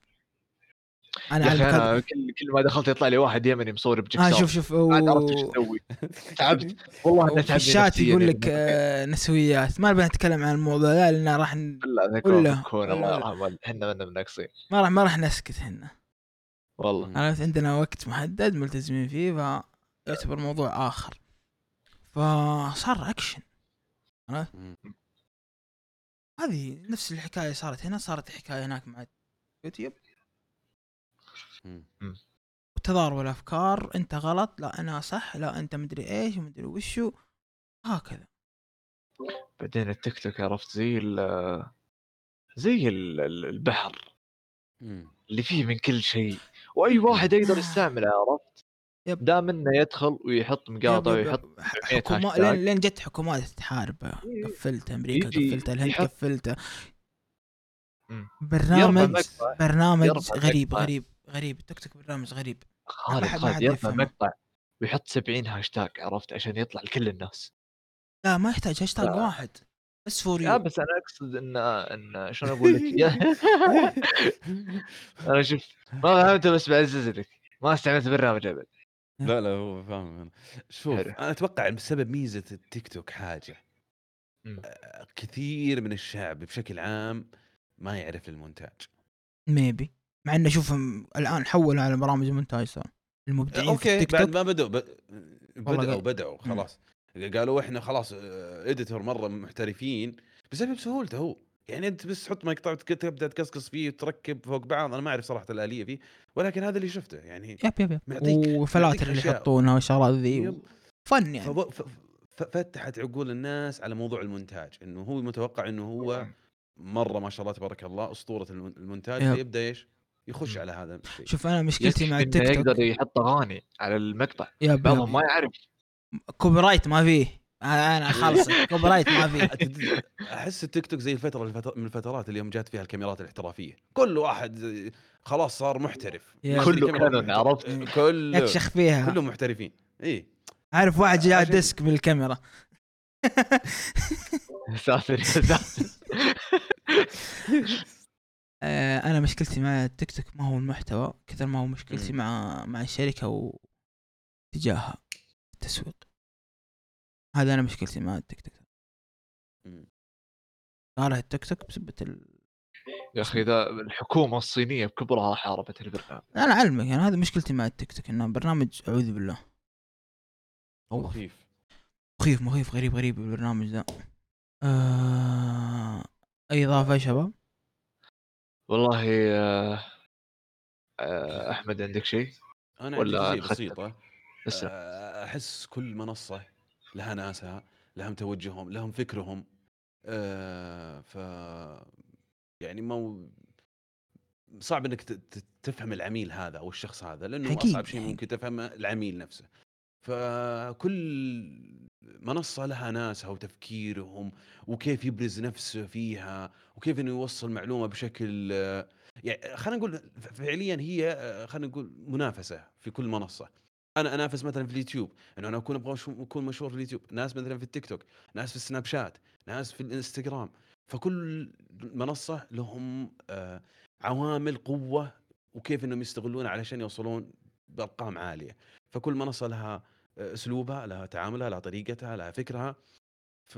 أنا يا أخي اعلمك أنا كل كل ما دخلت يطلع لي واحد يمني مصور بجيكساو آه شوف شوف ما عاد عرفت إيش و... أسوي [LAUGHS] تعبت. والله انه في تعبني الشات يقول لك. آه، نسويات. ما نبي نتكلم عن الموضوع ذا لأن راح ن... لا كون ولا- الله يرحمه إحنا منا ناقصين ما راح ما راح نسكت هنا والله. عرفت عندنا وقت محدد ملتزمين فيه فيعتبر موضوع آخر. فصار اكشن مم. هذه نفس الحكاية صارت هنا. صارت حكاية هناك مع يوتيوب. وتضارب الافكار أنت غلط لا أنا صح لا أنت مدري إيش ومدري وشو هكذا بعدين التيك توك عرفت زي ال زي ال- ال- البحر مم. اللي فيه من كل شيء وأي واحد يقدر يستعمله [LAUGHS] عرفت yep. دام إنه يدخل ويحط مقاطع ويحط ح- 100 حكومات. لين لين جت حكومات تحارب إيه. قفلت أمريكا قفلت الهند قفلت. برنامج. برنامج غريب. غريب غريب التيك توك برنامج غريب. خالد حد- خالد يرفع. مقطع ويحط 70 هاشتاج عرفت؟ عشان يطلع لكل الناس. لا ما يحتاج هاشتاج لا. واحد. بس for لا بس أنا أقصد ان إن شلون أقول لك [LAUGHS] أنا شوف ما فهمت بس بعزز لك. ما استعملت برنامج أبد. لا لا هو فاهم. أنا. شوف حلو. أنا أتوقع بسبب ميزة التيك توك حاجة. آه، كثير من الشعب بشكل عام ما يعرف المونتاج. maybe مع إنه شوف م- الآن حولوا على برامج مونتاج صار المبدعين okay بعد ما بدأوا ب... بدأوا بدأوا خلاص. قالوا إحنا خلاص editor مرة محترفين بسبب سهولته هو. يعني أنت بس تحط مقطع وتك- تبدأ تقصقص فيه وتركب فوق بعض. أنا ما أعرف صراحة الآلية فيه ولكن هذا اللي شفته يعني yep yep yep. وفلاتر اللي. يحطونها والشغلات ذي. فن يعني. فتحت عقول الناس على موضوع المونتاج إنه هو متوقع إنه هو مرة ما شاء الله تبارك الله أسطورة الم- المونتاج. yep. فيبدأ إيش؟ يخش. على هذا الشيء. شوف أنا مشكلتي مع التيك توك يقدر يحط أغاني على المقطع. yep بعضهم ما يعرف. copyright ما فيه. أنا أنا خالص. [LAUGHS] copyright ما فيه. [LAUGHS] أحس التيك توك زي الفترة الفتر- من الفترات اللي يوم جات فيها الكاميرات الاحترافية. كل واحد خلاص صار محترف. يا كله كانون، عرفت؟ كله. يكشخ فيها. كلهم محترفين. اي عارف واحد جاء ديسك بالكاميرا. ساتر يا ساتر أنا مشكلتي مع التيك توك ما هو المحتوى كثر ما هو مشكلتي. مع مع الشركة واتجاهها التسويق. هذا أنا مشكلتي مع التيك توك. صار التيك توك بسبة ال... يا أخي ذا الحكومة الصينية بكبرها حاربت البرنامج أنا اعلمك يعني هذا مشكلتي مع التيك توك إنه برنامج أعوذ بالله. مخيف. مخيف مخيف غريب غريب البرنامج ذا آه... اي إضافة يا شباب. والله آه، آه، أحمد عندك شيء؟ أنا ولا عندي أخذت- بسيطة. بس آه، أحس كل منصة لها ناسها لهم توجههم لهم فكرهم. آه، ف يعني ما صعب إنك ت- ت- تفهم العميل هذا أو الشخص هذا لأنه أكيد، اصعب شيء يعني. ممكن تفهم العميل نفسه. فكل منصة لها ناسها وتفكيرهم وكيف يبرز نفسه فيها وكيف إنه يوصل معلومة بشكل يعني خلينا نقول فعليا هي خلينا نقول منافسة في كل منصة. أنا أنافس مثلا في اليوتيوب إنه أنا أكون أبغى أكون مشهور في اليوتيوب ناس مثلا في التيك توك ناس في السناب شات ناس في الإنستغرام. فكل منصة لهم آه، عوامل قوة وكيف إنهم يستغلونها علشان يوصلون بأرقام عالية. فكل منصة لها أسلوبها لها تعاملها لها طريقتها لها فكرها. ف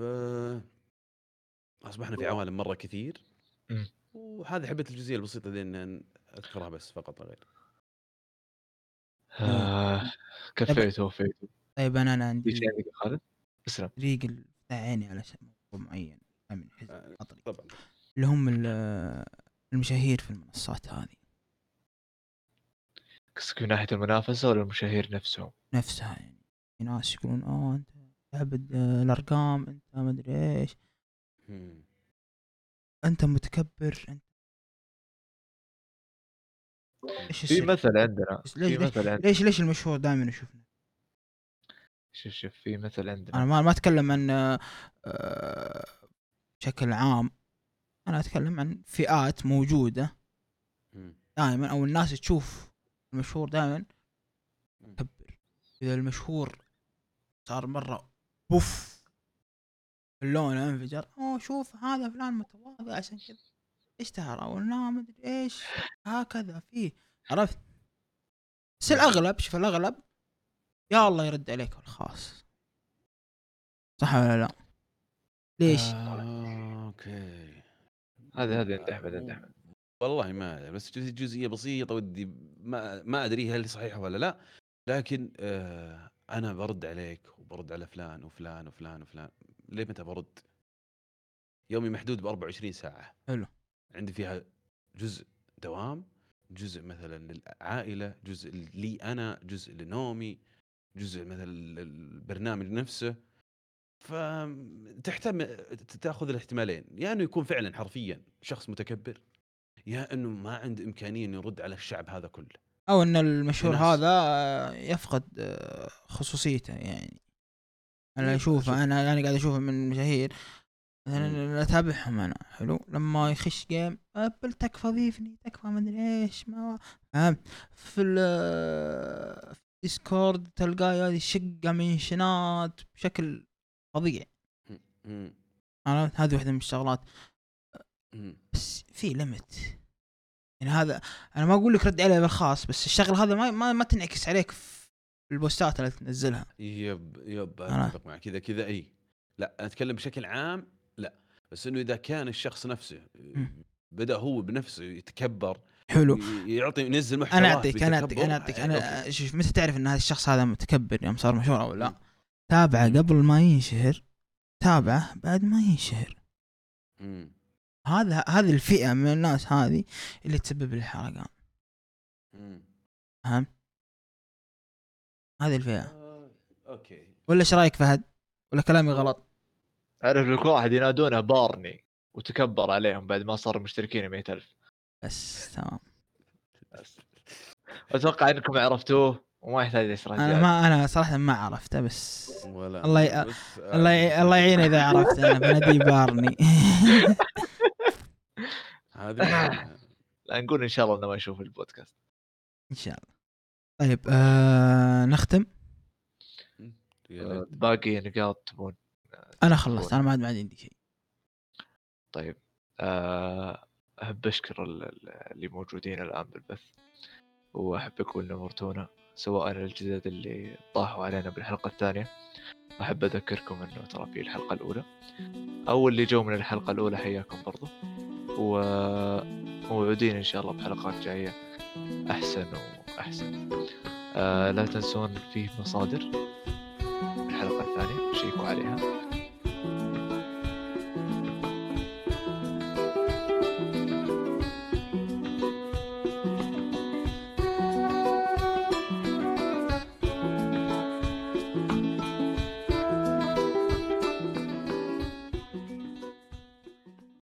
أصبحنا في عوالم مرة كثير. مم. وهذه حبيت الجزئية البسيطة ذي إن أذكرها بس فقط لا غير. آه، كفيت ووفيت طيب أنا أنا عندي شيء خالد؟ اسلم. طريق ال- عيني على شيء موضوع معين. من حزب آه، خطري طبعا. اللي هم ال- المشاهير في المنصات هذه. قصدك من ناحية المنافسة ولا المشاهير نفسهم؟ نفسها يعني. في ناس يقولون آه أنت تعبد الأرقام أنت ما أدري إيش. أنت متكبر أنت إيش في؟ مثل عندنا في ليش- ليش- مثل عندنا ليش ليش المشهور دائما يشوفنا شوف شوف في مثل أنا عندنا ما ما أتكلم عن آه، بشكل عام أنا أتكلم عن فئات موجودة. دائما أو الناس تشوف المشهور دائما مم. كبر إذا المشهور صار مرة بوف. اللون انفجر. أوه شوف هذا فلان متواضع. عشان كذا. اشتهر أو لا ما أدري. إيش؟ هكذا فيه. عرفت؟ بس الأغلب شوف الأغلب يا الله يرد عليك الخاص. صح ولا لا؟ ليش؟ آه، أوكي. هذا هذا انت احمد انت احمد والله ما أدري، بس جزئية بسيطة ودي ما ما أدري هل صحيحة ولا لا لكن آه أنا برد عليك وبرد على فلان وفلان وفلان وفلان ليه متى برد؟ يومي محدود ب 24 ساعة حلو. عندي فيها جزء دوام جزء مثلا للعائلة جزء لي أنا جزء لنومي جزء مثلا البرنامج نفسه فتحتمل تاخذ الاحتمالين يا إنه يكون فعلا حرفيا شخص متكبر يا إنه ما عنده إمكانية إنه يرد على الشعب هذا كله أو إن المشهور ناس. هذا آه، يفقد آه، خصوصيته يعني أنا أشوفه شوف. أنا أنا قاعد أشوفه من المشاهير. مثلا أتابعهم أنا حلو لما يخش game أبل تكفى ضيفني تكفى ما أدري إيش ما فهمت في ال- في ديسكورد تلقاه هذه شقة منشنات بشكل فظيع. عرفت هذه واحدة من الشغلات. بس في limit يعني هذا أنا ما أقول لك رد عليه بالخاص بس الشغلة هذا ما ما, ما تنعكس عليك في البوستات اللي تنزلها. يب يب أتفق معك. كذا كذا إي. لا أنا أتكلم بشكل عام لا. بس إنه إذا كان الشخص نفسه بدأ هو بنفسه يتكبر حلو. يعطي ينزل محتوى أنا أعطيك أنا أعطيك أنا أعطيك أنا شوف متى تعرف إن هذا الشخص هذا متكبر يوم صار مشهور أو لا؟ تابعه قبل ما ينشهر تابعه بعد ما ينشهر. هذا هذه الفئة من الناس هذه اللي تسبب لي الحرقان فهمت؟ هذه الفئة. آه، أوكي. ولا إيش رأيك فهد؟ ولا كلامي غلط؟ أعرف لك واحد ينادونه بارني وتكبر عليهم بعد ما صاروا مشتركين 100000 بس تمام. بس [LAUGHS] أتوقع إنكم عرفتوه وما يحتاج اشرح أنا. ما أنا صراحة ما عرفته بس ولا. الله ي- بس- الله ي... الله يعين إذا عرفت أنا بنادي بارني. [LAUGHS] هذه [LAUGHS] [LAUGHS] لا نقول إن شاء الله إنه ما يشوف البودكاست. إن شاء الله. طيب آه نختم؟ آه،. باقي نقاط تبون أنا خلصت أنا ما عاد عندي شيء. طيب آه، أحب أشكر ال- ال- اللي موجودين الآن بالبث واحبكم اللي نورتونا سواء الجدد اللي طاحوا علينا بالحلقة الثانية. أحب أذكركم إنه ترى في الحلقة الأولى أو اللي جو من الحلقة الأولى حياكم برضو. وموعودين إن شاء الله بحلقات جاية أحسن وأحسن. آه لا تنسون فيه مصادر. الحلقة الثانية شيكوا عليها.